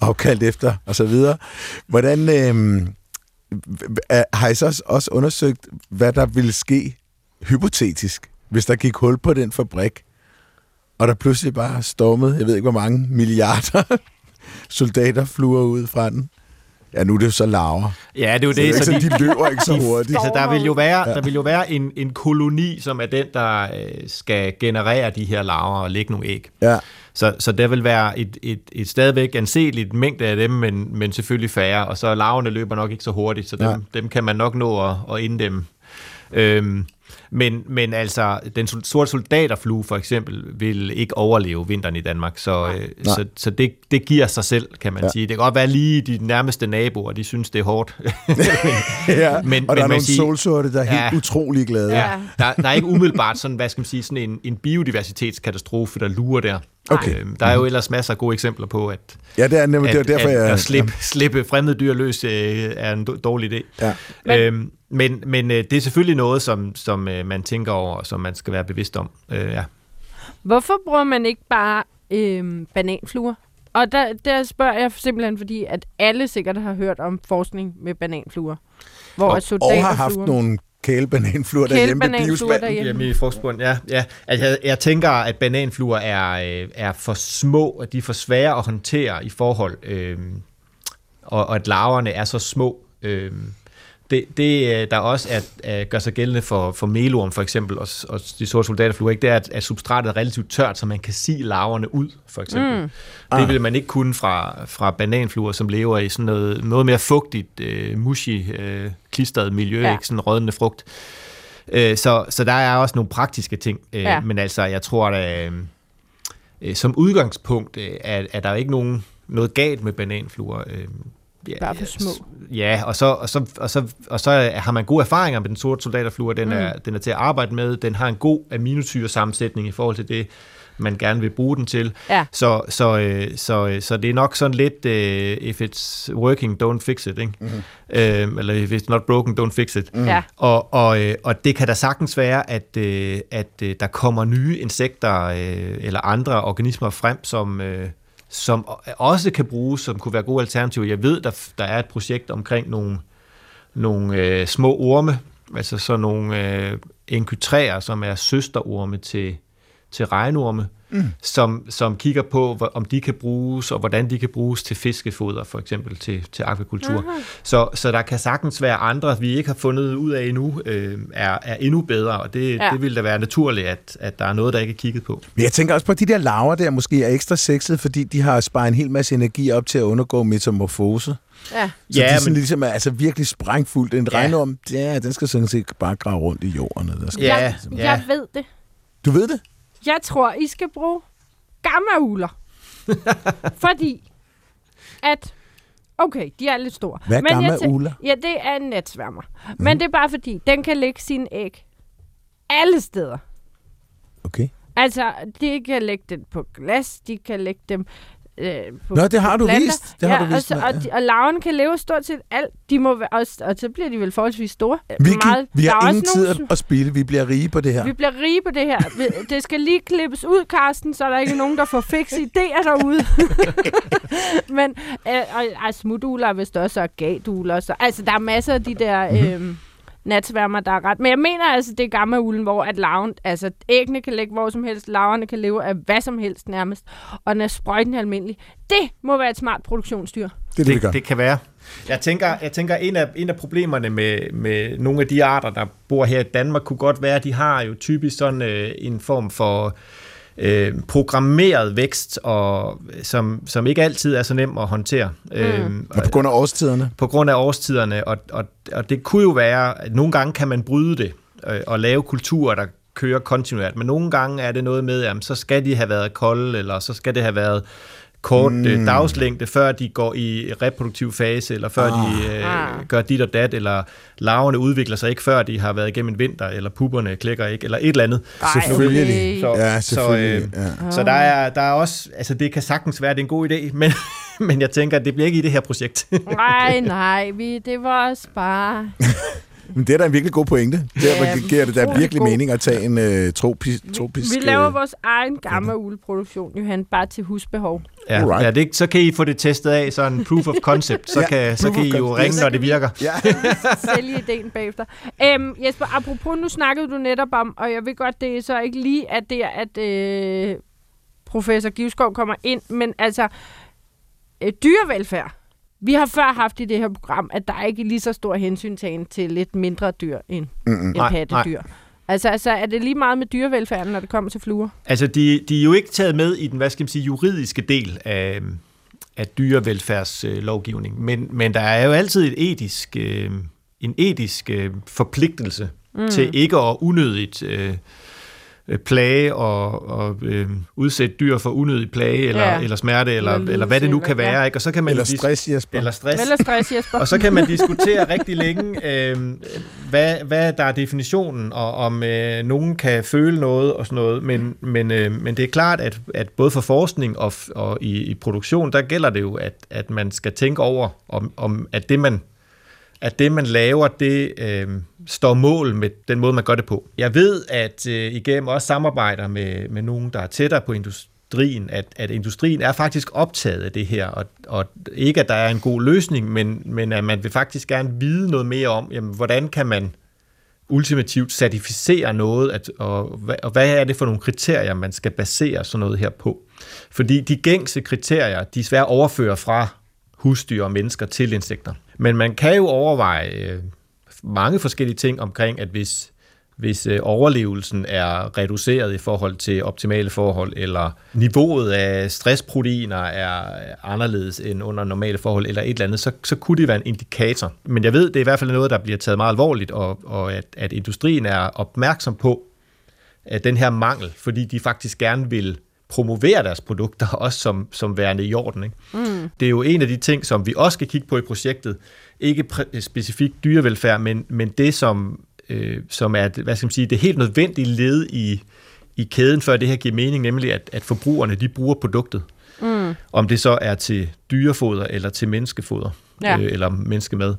afkaldt efter, og så videre. Hvordan øh, har I så også undersøgt, hvad der ville ske hypotetisk, hvis der gik hul på den fabrik, og der pludselig bare stormede, jeg ved ikke hvor mange milliarder soldater fluer ud fra den? Ja, nu er det jo så larver. Ja, det er jo Så det er det. ikke Så sådan, de, de løber ikke så hurtigt. altså, der vil jo være, der vil jo være en, en koloni, som er den, der øh, skal generere de her larver og lægge nogle æg. Ja. Så, så der vil være et, et, et stadigvæk anseligt mængde af dem, men, men selvfølgelig færre, og så larverne løber nok ikke så hurtigt, så dem, Nej. dem kan man nok nå at, at inddæmme. Øhm, men, men altså, den sorte soldaterflue for eksempel vil ikke overleve vinteren i Danmark, så, øh, Nej. så, så det, det giver sig selv, kan man Ja. sige. Det kan godt være lige de nærmeste naboer, de synes, det er hårdt. ja. Men- Men, og men der er nogle solsorte, der er helt Ja. utrolig glade. Ja, der, der er ikke umiddelbart sådan, hvad skal man sige, sådan en, en biodiversitetskatastrofe, der lurer der. Okay. Øhm, der er jo ellers masser af gode eksempler på, at, ja det er nemlig det er at, derfor, at, jeg... at slippe, slippe fremmede dyr løs øh, er en dårlig idé. Ja. Men- Øhm, men men øh, det er selvfølgelig noget, som, som øh, man tænker over, og som man skal være bevidst om. Øh, ja. Hvorfor bruger man ikke bare øhm, bananfluer? Og der, der spørger jeg simpelthen, fordi at alle sikkert har hørt om forskning med bananfluer. Hvor Og- og, soldaterfluer... Og har haft nogle kælebananfluer derhjemme biosvand. derhjemme. Jamen, i frugtspund, ja. ja. Altså, jeg, jeg tænker, at bananfluer er, øh, er for små, og de er for svære at håndtere i forhold, øh, og, og at larverne er så små. Øh, det, det, øh, der også er, er, gør sig gældende for, for melorm for eksempel, og, og de sorte soldaterfluer, ikke? det er, at, at substratet er relativt tørt, så man kan se larverne ud, for eksempel. Mm. Det Ah. vil man ikke kunne fra, fra bananfluer, som lever i sådan noget, noget mere fugtigt, øh, mushy, øh, klistret miljø, Ja. ikke sådan rådende frugt. Øh, så, så der er også nogle praktiske ting, øh, Ja. men altså, jeg tror, at øh, øh, som udgangspunkt øh, er, er der jo ikke nogen noget galt med bananfluer. Øh, Ja, Bare for små. Ja, og så, og, så, og, så, og så har man gode erfaringer med den sorte soldaterflue. Den, mm. er, den er til at arbejde med. Den har en god aminosyresammensætning i forhold til det, man gerne vil bruge den til. Ja. Så, så, øh, så, øh, så det er nok sådan lidt, uh, if it's working, don't fix it. Ikke? Mm-hmm. Uh, eller if it's not broken, don't fix it. Mm. Ja. Og, og, og det kan da sagtens være, at, at der kommer nye insekter eller andre organismer frem, som... Uh, som også kan bruges, som kunne være gode alternativer. Jeg ved, der, der er et projekt omkring nogle, nogle øh, små orme, altså sådan nogle øh, enkytræer, som er søsterorme til, til regnorme, mm. som, som kigger på, om de kan bruges, og hvordan de kan bruges til fiskefoder, for eksempel til, til akvakultur. Så, så der kan sagtens være andre, vi ikke har fundet ud af endnu, øh, er, er endnu bedre, og det, ja. det vil da være naturligt, at, at der er noget, der ikke er kigget på. Men jeg tænker også på, at de der laver der måske er ekstra sexede, fordi de har sparet en hel masse energi op til at undergå metamorfose. Ja. Så ja, de sådan men... ligesom er altså virkelig sprængfuldt. En ja. regnorm, ja, den skal sådan set bare grave rundt i jorden. Der skal ja, ligesom... ja. Jeg ved det. Du ved det? Jeg tror, I skal bruge gammauler. Fordi at Okay, de er lidt store. Hvad er gamma Ja, det er en netsværmer. Mm. Men det er bare fordi, den kan lægge sine æg alle steder. Okay. Altså, de kan lægge den på glas, de kan lægge dem øh, på Nå, det har du planter. vist. Det ja, har du vist og, så, og, de, og larverne kan leve stort set alt. De må være, og, og så bliver de vel forholdsvis store. Vi, Meget, vi har ingen tid nogle, at spille. Vi bliver rige på det her. Vi bliver rige på det her. det skal lige klippes ud, Karsten, så er der ikke nogen, der får fikse idéer derude. Men øh, og, og smuduler er vist også, og gaduler. Så, altså, der er masser af de der... Øh, natsværmer, der er ret. Men jeg mener altså, det er gamma ulen, hvor at larven, altså æggene kan ligge hvor som helst, larverne kan leve af hvad som helst nærmest, og den er sprøjten almindelig. Det må være et smart produktionsdyr. Det, det, det, det, det kan være. Jeg tænker, jeg tænker en, af, en af problemerne med, med nogle af de arter, der bor her i Danmark, kunne godt være, at de har jo typisk sådan øh, en form for øh, programmeret vækst, og, som, som ikke altid er så nem at håndtere. Mm. Øh, og på grund af årstiderne? På grund af årstiderne, og, og, og det kunne jo være, at nogle gange kan man bryde det, øh, og lave kulturer, der kører kontinuert, men nogle gange er det noget med, at så skal de have været kolde, eller så skal det have været kort øh, mm. dagslængde, før de går i reproduktiv fase, eller før ah. de øh, ah. gør dit og dat, eller larverne udvikler sig ikke, før de har været igennem en vinter, eller pupperne klækker ikke, eller et eller andet. Ej, selvfølgelig. Så, ja, selvfølgelig. Så, øh, ja. så der, er, der er også, altså det kan sagtens være, det er en god idé, men, men jeg tænker, at det bliver ikke i det her projekt. nej, nej, vi, det var også bare... Men det er da en virkelig god pointe. Det ja, giver det da virkelig god. mening at tage en uh, tropisk... tropisk vi, vi laver vores egen gamle uleproduktion, Johan, bare til husbehov. Ja, ja det, så kan I få det testet af, sådan en proof of concept. Så, ja, kan, så kan I jo ringe, når det virker. Ja. Sælge ideen bagefter. Um, Jesper, apropos, nu snakkede du netop om, og jeg ved godt, det er så ikke lige, at det er, at øh, professor Givskov kommer ind, men altså, øh, dyrevelfærd vi har før haft i det her program, at der er ikke lige så stor hensyntagen til lidt mindre dyr end, mm-hmm. end pattedyr. Nej. Altså, altså, er det lige meget med dyrevelfærden, når det kommer til fluer? Altså, de, de er jo ikke taget med i den, hvad skal man sige, juridiske del af, af dyrevelfærdslovgivning, men, men der er jo altid et etisk, øh, en etisk øh, forpligtelse mm. til ikke at unødigt øh, Øh, plage og, og øh, udsætte dyr for unødig plage eller, ja. eller smerte, eller, eller, eller hvad det nu kan være. Ja. Ikke? Og så kan man eller stress, Jesper. Eller stress. Eller stress, Jesper. og så kan man diskutere rigtig længe, øh, hvad, hvad der er definitionen, og om øh, nogen kan føle noget og sådan noget. Men, men, øh, men det er klart, at, at både for forskning og, og i, i produktion, der gælder det jo, at, at man skal tænke over, om, om at det man at det, man laver, det øh, står mål med den måde, man gør det på. Jeg ved, at øh, igennem også samarbejder med, med nogen, der er tættere på industrien, at, at industrien er faktisk optaget af det her, og, og ikke, at der er en god løsning, men, men at man vil faktisk gerne vide noget mere om, jamen, hvordan kan man ultimativt certificere noget, at, og, og hvad er det for nogle kriterier, man skal basere sådan noget her på. Fordi de gængse kriterier, de er svært overfører fra husdyr og mennesker til insekter. Men man kan jo overveje øh, mange forskellige ting omkring, at hvis, hvis øh, overlevelsen er reduceret i forhold til optimale forhold, eller niveauet af stressproteiner er anderledes end under normale forhold, eller et eller andet, så, så kunne det være en indikator. Men jeg ved, det er i hvert fald noget, der bliver taget meget alvorligt, og, og at, at industrien er opmærksom på at den her mangel, fordi de faktisk gerne vil promovere deres produkter også som, som værende i orden. Ikke? Mm. Det er jo en af de ting, som vi også skal kigge på i projektet. Ikke præ- specifikt dyrevelfærd, men, men det, som, øh, som er hvad skal man sige, det helt nødvendige led i, i kæden, før det her giver mening, nemlig at, at forbrugerne de bruger produktet. Mm. Om det så er til dyrefoder eller til menneskefoder, Ja. øh, eller menneskemad.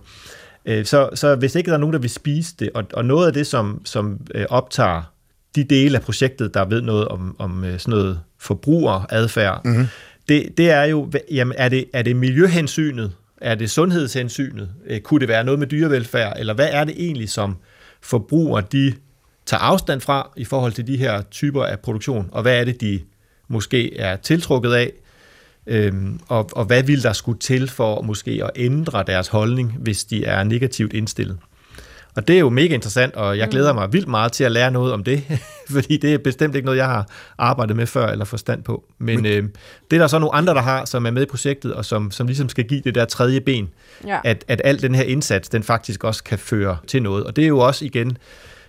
Øh, så, så hvis ikke der er nogen, der vil spise det, og, og noget af det, som, som øh, optager de dele af projektet, der ved noget om, om øh, sådan noget forbrugeradfærd, mm-hmm. det, det er jo, jamen, er det, er det miljøhensynet? Er det sundhedshensynet? Øh, kunne det være noget med dyrevelfærd? Eller hvad er det egentlig, som forbrugere de tager afstand fra i forhold til de her typer af produktion? Og hvad er det, de måske er tiltrukket af? Øhm, og, og hvad vil der skulle til for måske at ændre deres holdning, hvis de er negativt indstillet? Og det er jo mega interessant, og jeg glæder mig vildt meget til at lære noget om det, fordi det er bestemt ikke noget, jeg har arbejdet med før eller forstand på. Men, Men... Øh, det er der så nogle andre, der har, som er med i projektet, og som, som ligesom skal give det der tredje ben, Ja. at, at al den her indsats, den faktisk også kan føre til noget. Og det er jo også igen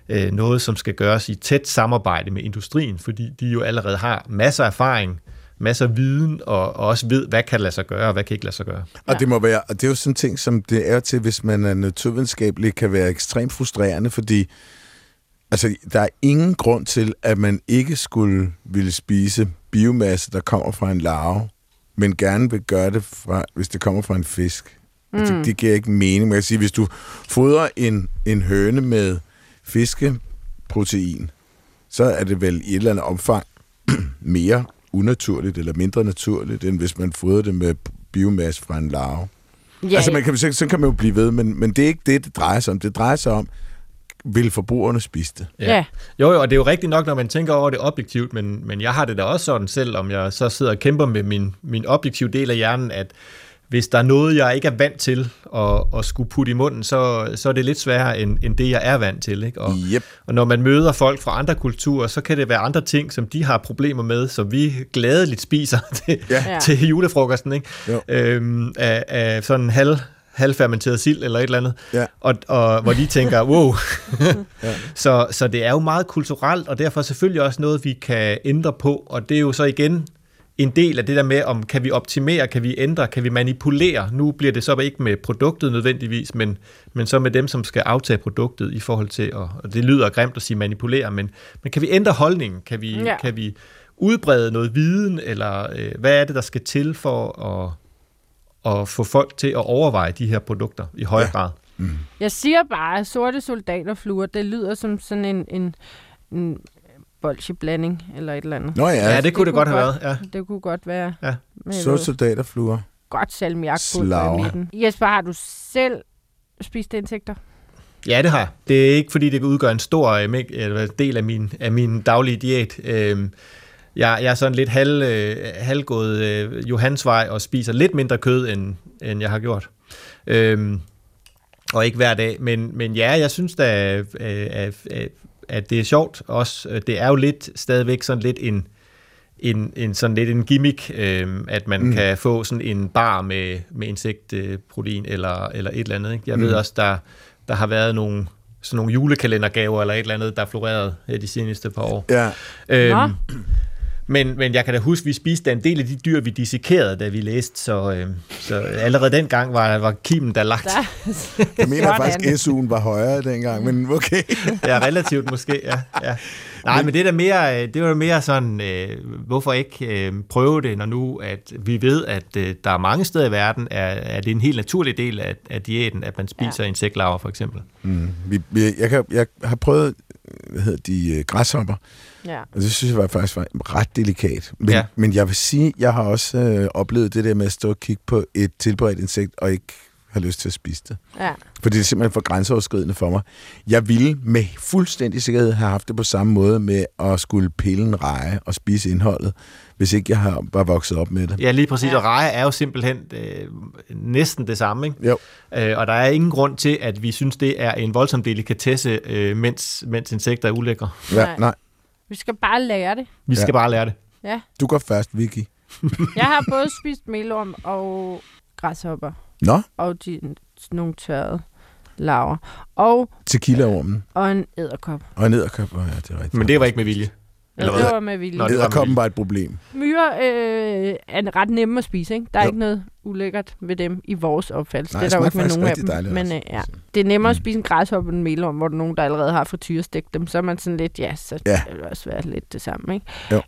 øh, noget, som skal gøres i tæt samarbejde med industrien, fordi de jo allerede har masser af erfaring, masser af viden, og, og også ved, hvad kan lade sig gøre, og hvad kan ikke lade sig gøre. Og det må være, og det er jo sådan en ting, som det er til, hvis man er naturvidenskabelig, kan være ekstremt frustrerende, fordi altså, der er ingen grund til, at man ikke skulle ville spise biomasse, der kommer fra en larve, men gerne vil gøre det, fra, hvis det kommer fra en fisk. Mm. Det, det giver ikke mening. Man kan sige, hvis du fodrer en, en høne med fiskeprotein, så er det vel i et eller andet omfang mere unaturligt eller mindre naturligt, end hvis man fodrer det med biomasse fra en larve. Ja, Altså, man kan, så, så kan man jo blive ved, men, men det er ikke det, det drejer sig om. Det drejer sig om, vil forbrugerne spise det? ja. Jo, jo, og det er jo rigtigt nok, når man tænker over det objektivt, men, men jeg har det da også sådan selv, om jeg så sidder og kæmper med min, min objektive del af hjernen, at hvis der er noget, jeg ikke er vant til at, at skulle putte i munden, så, så er det lidt sværere end, end det, jeg er vant til. Ikke? Og, Yep. og når man møder folk fra andre kulturer, så kan det være andre ting, som de har problemer med, som vi gladeligt spiser til, Ja. Til julefrokosten. Ikke? Jo. Øhm, af, af sådan en halv, halvfermenteret sild eller et eller andet. Ja. Og, og hvor de tænker, wow. så, så det er jo meget kulturelt, og derfor selvfølgelig også noget, vi kan ændre på. Og det er jo så igen en del af det der med, om kan vi optimere, kan vi ændre, kan vi manipulere. Nu bliver det så ikke med produktet nødvendigvis, men, men så med dem, som skal aftage produktet i forhold til, og, og det lyder grimt at sige manipulere, men, men kan vi ændre holdningen? Kan vi, Ja. kan vi udbrede noget viden, eller øh, hvad er det, der skal til for at, at få folk til at overveje de her produkter i højere Ja. grad? Jeg siger bare, at sorte soldaterfluer, det lyder som sådan en, en, en bolsjeblanding eller et eller andet. Nå ja, Ja, det kunne det, kunne godt have godt- været. Ja. Det kunne godt være Ja. så soldaterfluer. godt salmiakpulver Slaver. i midten. Jesper, har du selv spist insekter? Ja, det har jeg. Det er ikke, fordi det udgør en stor øh, eller del af min, af min daglige diæt. Øhm, jeg, jeg er sådan lidt halv, øh, halvgået øh, Johansvej og spiser lidt mindre kød, end, end jeg har gjort. Øhm, og ikke hver dag. Men, men ja, jeg synes da, øh, at, at, det er sjovt også. Det er jo lidt stadigvæk sådan lidt en, en, en sådan lidt en gimmick, øh, at man mm. kan få sådan en bar med, med insektprotein eller, eller et eller andet. Ikke? Jeg mm. ved også, der, der har været nogle, sådan nogle julekalendergaver eller et eller andet, der er floreret her de seneste par år. Ja. Nå. Men, men jeg kan da huske, at vi spiste en del af de dyr, vi dissekerede, da vi læste, så, øh, så allerede dengang var, var kimen der lagt. Der. Jeg mener Sådan. faktisk, at SU'en var højere dengang, men okay. Ja, relativt måske, ja. ja. Nej, men det er mere, øh, det var mere sådan, øh, hvorfor ikke øh, prøve det, når nu at vi ved, at øh, der er mange steder i verden, er, er det en helt naturlig del af, af diæten, at man spiser ja. insektlarver for eksempel. Mm. Vi, vi, jeg, kan, jeg har prøvet, hvad hedder de, øh, græshopper, Ja. og det synes jeg var faktisk var ret delikat. Men, Ja. men jeg vil sige, jeg har også øh, oplevet det der med at stå og kigge på et tilberedt insekt, og ikke have lyst til at spise det. ja. For det er simpelthen for grænseoverskridende for mig. Jeg ville med fuldstændig sikkerhed have haft det på samme måde med at skulle pille en reje og spise indholdet, hvis ikke jeg har- var vokset op med det. Ja, lige præcis, Ja. og reje er jo simpelthen øh, næsten det samme, ikke? Jo. Øh, og der er ingen grund til, at vi synes, det er en voldsom delikatesse, øh, mens, mens insekter er ulækre. Ja, Nej. nej. Vi skal bare lære det. Vi skal Ja. bare lære det. Ja. Du går først, Vicky. Jeg har både spist melorm og græshopper. Nå, Og de, nogle tørrede laver. Og, tequila-ormen og en æderkop. og en edderkop. Oh, ja, det er rigtigt. Men det var ikke med vilje. Eller Eller det var med vilje. Nå, det var med et problem. Myrer øh, er ret nemme at spise, ikke? Der er Jo. ikke noget ulækkert ved dem i vores opfattelse. Nej, det er der jo det ikke med nogen af dem. Men øh, ja, det er nemmere at Mm. spise en græshoppe end en melorm, hvor der er nogen, der allerede har frityrestegt dem. Så er man sådan lidt, ja, så Ja. det vil også være lidt det samme, ikke?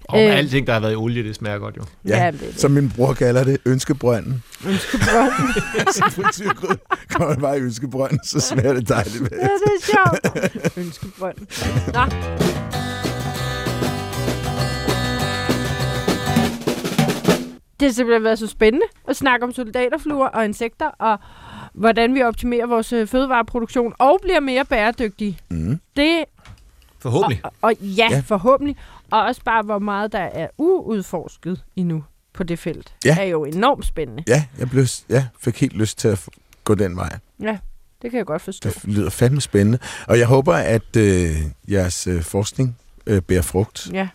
Og Øh. alting, der har været i olie, det smager godt jo. Ja, det er det. Som min bror kalder det, ønskebrønden. Ønskebrønd. Så frityrgrød kommer man bare i ønskebrønden, så smager det dejligt. ja, det er sjovt. Ønskebrønd. Nå. Det har simpelthen været så spændende at snakke om soldaterfluer og insekter, og hvordan vi optimerer vores øh, fødevareproduktion og bliver mere bæredygtige. Mm. Det Forhåbentlig. Og, og ja, Ja. ja, forhåbentlig. Og også bare, hvor meget der er uudforsket endnu på det felt, Ja. er jo enormt spændende. Ja, jeg blev, ja, fik helt lyst til at gå den vej. Ja, det kan jeg godt forstå. Det lyder fandme spændende. Og jeg håber, at øh, jeres øh, forskning øh, bærer frugt. Ja.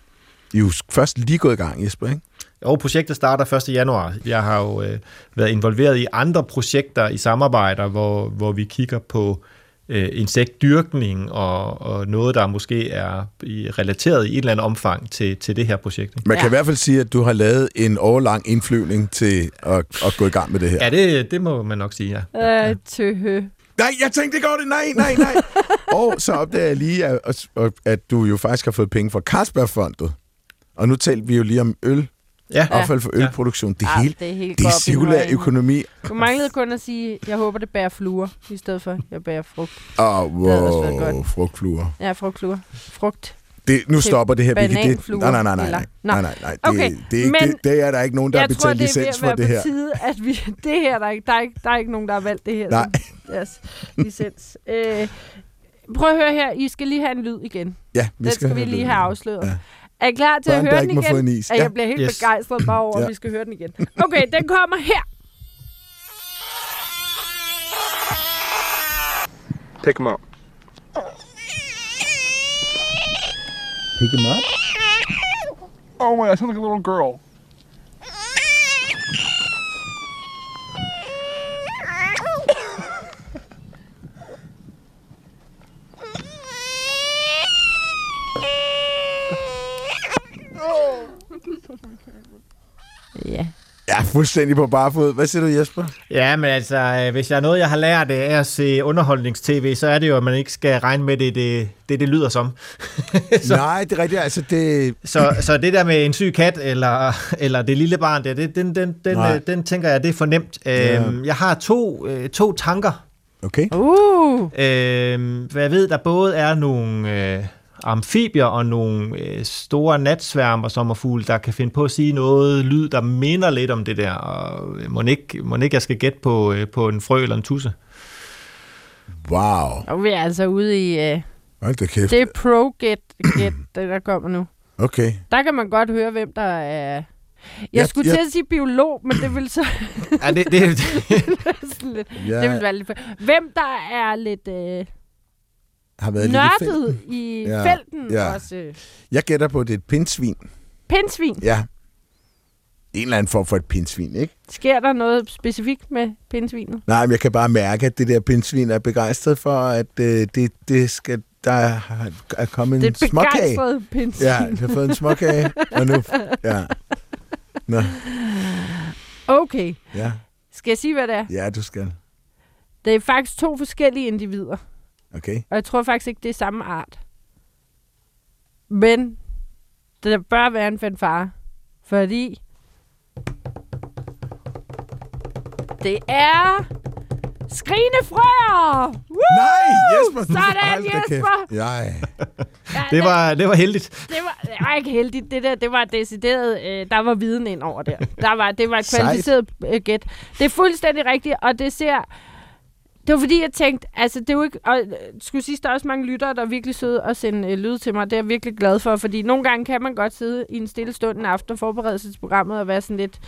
I er jo først lige gået i gang, Jesper, ikke? Og projektet starter 1. januar. Jeg har jo øh, været involveret i andre projekter i samarbejder, hvor, hvor vi kigger på øh, insektdyrkning og, og noget, der måske er i, relateret i et eller andet omfang til, til det her projekt. Ikke? Man kan Ja. i hvert fald sige, at du har lavet en årlang indflyvning til at, at gå i gang med det her. Ja, det, det må man nok sige, ja. Øh, tøhø. Nej, jeg tænkte, det går det. Nej, nej, nej. og så opdager jeg lige, at, at, at du jo faktisk har fået penge fra Carlsbergfondet. Og nu talte vi jo lige om øl, Ja, affald for Ja. ølproduktion. Det Ah, hele, det er helt det er cirkulær økonomi. Du manglede kun at sige, jeg håber, det bærer fluer, i stedet for, jeg bærer frugt. Åh, oh, også været wow, godt. frugtfluer. Ja, frugtfluer. Frugt. Det, nu stopper det her, Vicky. Det, nej, nej, nej, nej, nej, nej, nej, nej. Det, Okay, det, er ikke, men det, det er der ikke nogen, der har jeg tror, betalt det er ved licens at for være det her. på tide, at vi... Det her, der er, ikke, der, er ikke, der er ikke nogen, der har valgt det her. Nej. Som, yes, licens. Øh, prøv at høre her. I skal lige have en lyd igen. Ja, vi Den skal, skal vi lige have afsløret. Ja. Er I klar til Børn, at der høre ikke den igen? få en is. Ja. Jeg bliver helt Yes. begejstret bare over, Ja. at vi skal høre den igen. Okay, den kommer her. Pick him up. Pick him up. Oh my, I sound like a little girl. Ja. Ja, fuldstændig på barefod. Hvad siger du, Jesper? Ja, men altså, øh, hvis jeg er noget, jeg har lært af at se underholdningstv, så er det jo, at man ikke skal regne med det, det, det, det lyder som. Så. Nej, det er rigtigt. Altså, det, Så, så det der med en syg kat, eller, eller det lille barn der, det, den, den, den, Nej. øh, den tænker jeg, det er for nemt. Ja. Øhm, jeg har to, øh, to tanker. okay. Uh. Øhm, hvad jeg ved, der både er nogle øh, amfibier og nogle øh, store natsværmer sommerfugle, der kan finde på at sige noget lyd, der minder lidt om det der. Og må ikke, må ikke jeg skal gætte på, øh, på en frø eller en tusse? Wow. Og vi er altså ude i... Uh, Hold da kæft. det er pro-get, get, det der kommer nu. Okay. Der kan man godt høre, hvem der er... Jeg Jeg- skulle jeg- til at sige biolog, men det vil så Ja, det, det, lidt... Jeg Det vil være lidt... Hvem der er lidt øh, har været lidt i nørdet felten. i Ja, felten ja. også. Jeg gætter på, at det er et pindsvin. pindsvin. Ja. En eller anden form for et pindsvin, ikke? Sker der noget specifikt med pindsvinet? Nej, men jeg kan bare mærke, at det der pindsvin er begejstret for, at øh, det, det skal, der er, er kommet Det en er et småkage. begejstret pindsvin. Ja, jeg har fået en småkage, og nu... Ja. Nå, Okay. ja. Skal jeg sige, hvad det er? Ja, du skal. Det er faktisk to forskellige individer. Okay. Og jeg tror faktisk ikke, det er samme art. Men der bør være en fanfare. Fordi det er skrigende frøer! Woo! Nej, Jesper! Sådan. Jesper! Nej. Ja, det, var, det var heldigt. det var, det var ikke heldigt. Det der, det var decideret, øh, der var viden ind over der. der var, det var et kvalificeret øh, gæt. Det er fuldstændig rigtigt, og det ser... Det var fordi, jeg tænkte, altså det er jo ikke... Og øh, skulle sige, der er også mange lyttere, der er virkelig søde og sende øh, lyd til mig. Det er jeg virkelig glad for, fordi nogle gange kan man godt sidde i en stille stund en aften og forberede sig til programmet og være sådan lidt...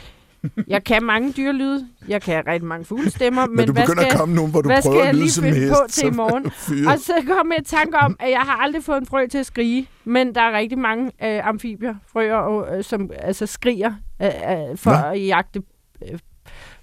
Jeg kan mange dyrelyde, jeg kan rigtig mange fuglestemmer, Men, men du hvad skal, at komme nogen, hvor du hvad prøver skal jeg lyde lige finde hest. på til i morgen? Og så kom jeg i tanke om, at jeg har aldrig fået en frø til at skrige, men der er rigtig mange øh, amfibier, frøer, og, øh, som altså skriger øh, øh, for Nå. at jagte øh,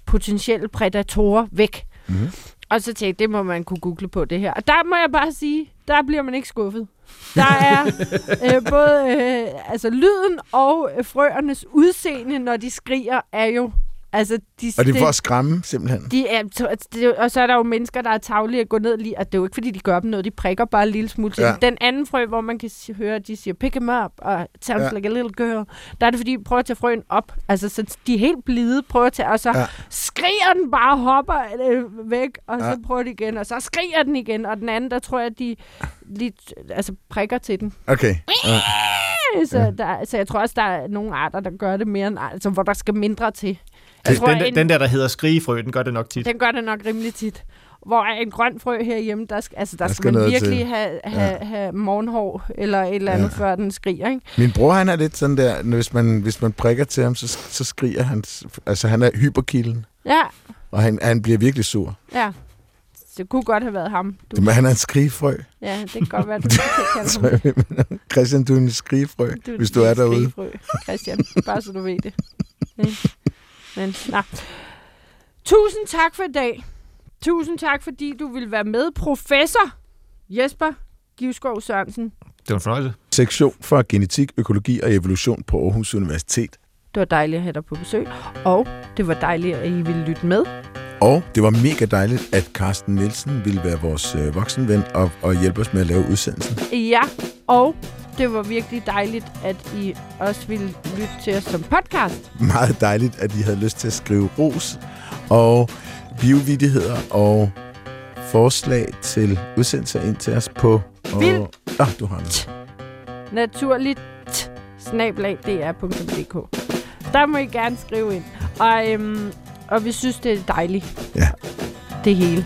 potentielle prædatorer væk. Mhm. Og så tænkte jeg, det må man kunne google på det her. Og der må jeg bare sige, der bliver man ikke skuffet. Der er øh, både øh, altså lyden og øh, frøernes udseende, når de skriger, er jo... Altså, de, Og det er for at skræmme, simpelthen. de er, to- altså, og så er der jo mennesker, der er taglige at gå ned lige, og det er jo ikke, fordi de gør dem noget, de prikker bare en lille smule til. Ja. Den anden frø, hvor man kan høre, at de siger, pick him up, og sounds Ja. like a little girl, der er det, fordi de prøver at tage frøen op. Altså, så de er helt blide, prøver at tage, og så Ja. ja. skriger den bare, hopper øh, væk, og Ja. så prøver de igen, og så skriger den igen, og den anden, der tror jeg, at de lige, altså, prikker til den. Okay. Ja. Så, der, så jeg tror også, der er nogle arter, der gør det mere end altså, hvor der skal mindre til. Jeg Altså, den, en- den der, der hedder skrigefrø, den gør det nok tit. den gør det nok rimelig tit. Hvor en grøn frø herhjemme, der skal, altså, der, Der skal, skal man virkelig til. have, have, ja. have morgenhår eller et eller andet, ja. før den skriger. Ikke? Min bror, han er lidt sådan der, når- hvis man, hvis man prikker til ham, så, så skriger han. Altså, han er hyperkilden, Ja, og han, han bliver virkelig sur. ja. Det kunne godt have været ham. Du, Men han er en skrigefrø. ja, det kan godt være, du kan kalde ham. Christian, du er en skrigefrø, Du, hvis du er derude. skrigefrø, Christian, bare så du ved det. Men, nå. Tusind tak for i dag. Tusind tak, fordi du vil være med. Professor Jesper Givskov Sørensen. Det var en fornøjelse. Sektion for genetik, økologi og evolution på Aarhus Universitet. Det var dejligt at have dig på besøg, og det var dejligt, at I ville lytte med. Og det var mega dejligt, at Carsten Nielsen ville være vores øh, voksenven og, og hjælpe os med at lave udsendelsen. Ja, og det var virkelig dejligt, at I også ville lytte til os som podcast. Meget dejligt, at I havde lyst til at skrive ros og biovidigheder og forslag til udsendelser ind til os på... Og, Vildt. Ah, du har det. Naturligt snablag.dr.dk Der må I gerne skrive ind. Og, øhm, og vi synes, det er dejligt. Ja. Det hele.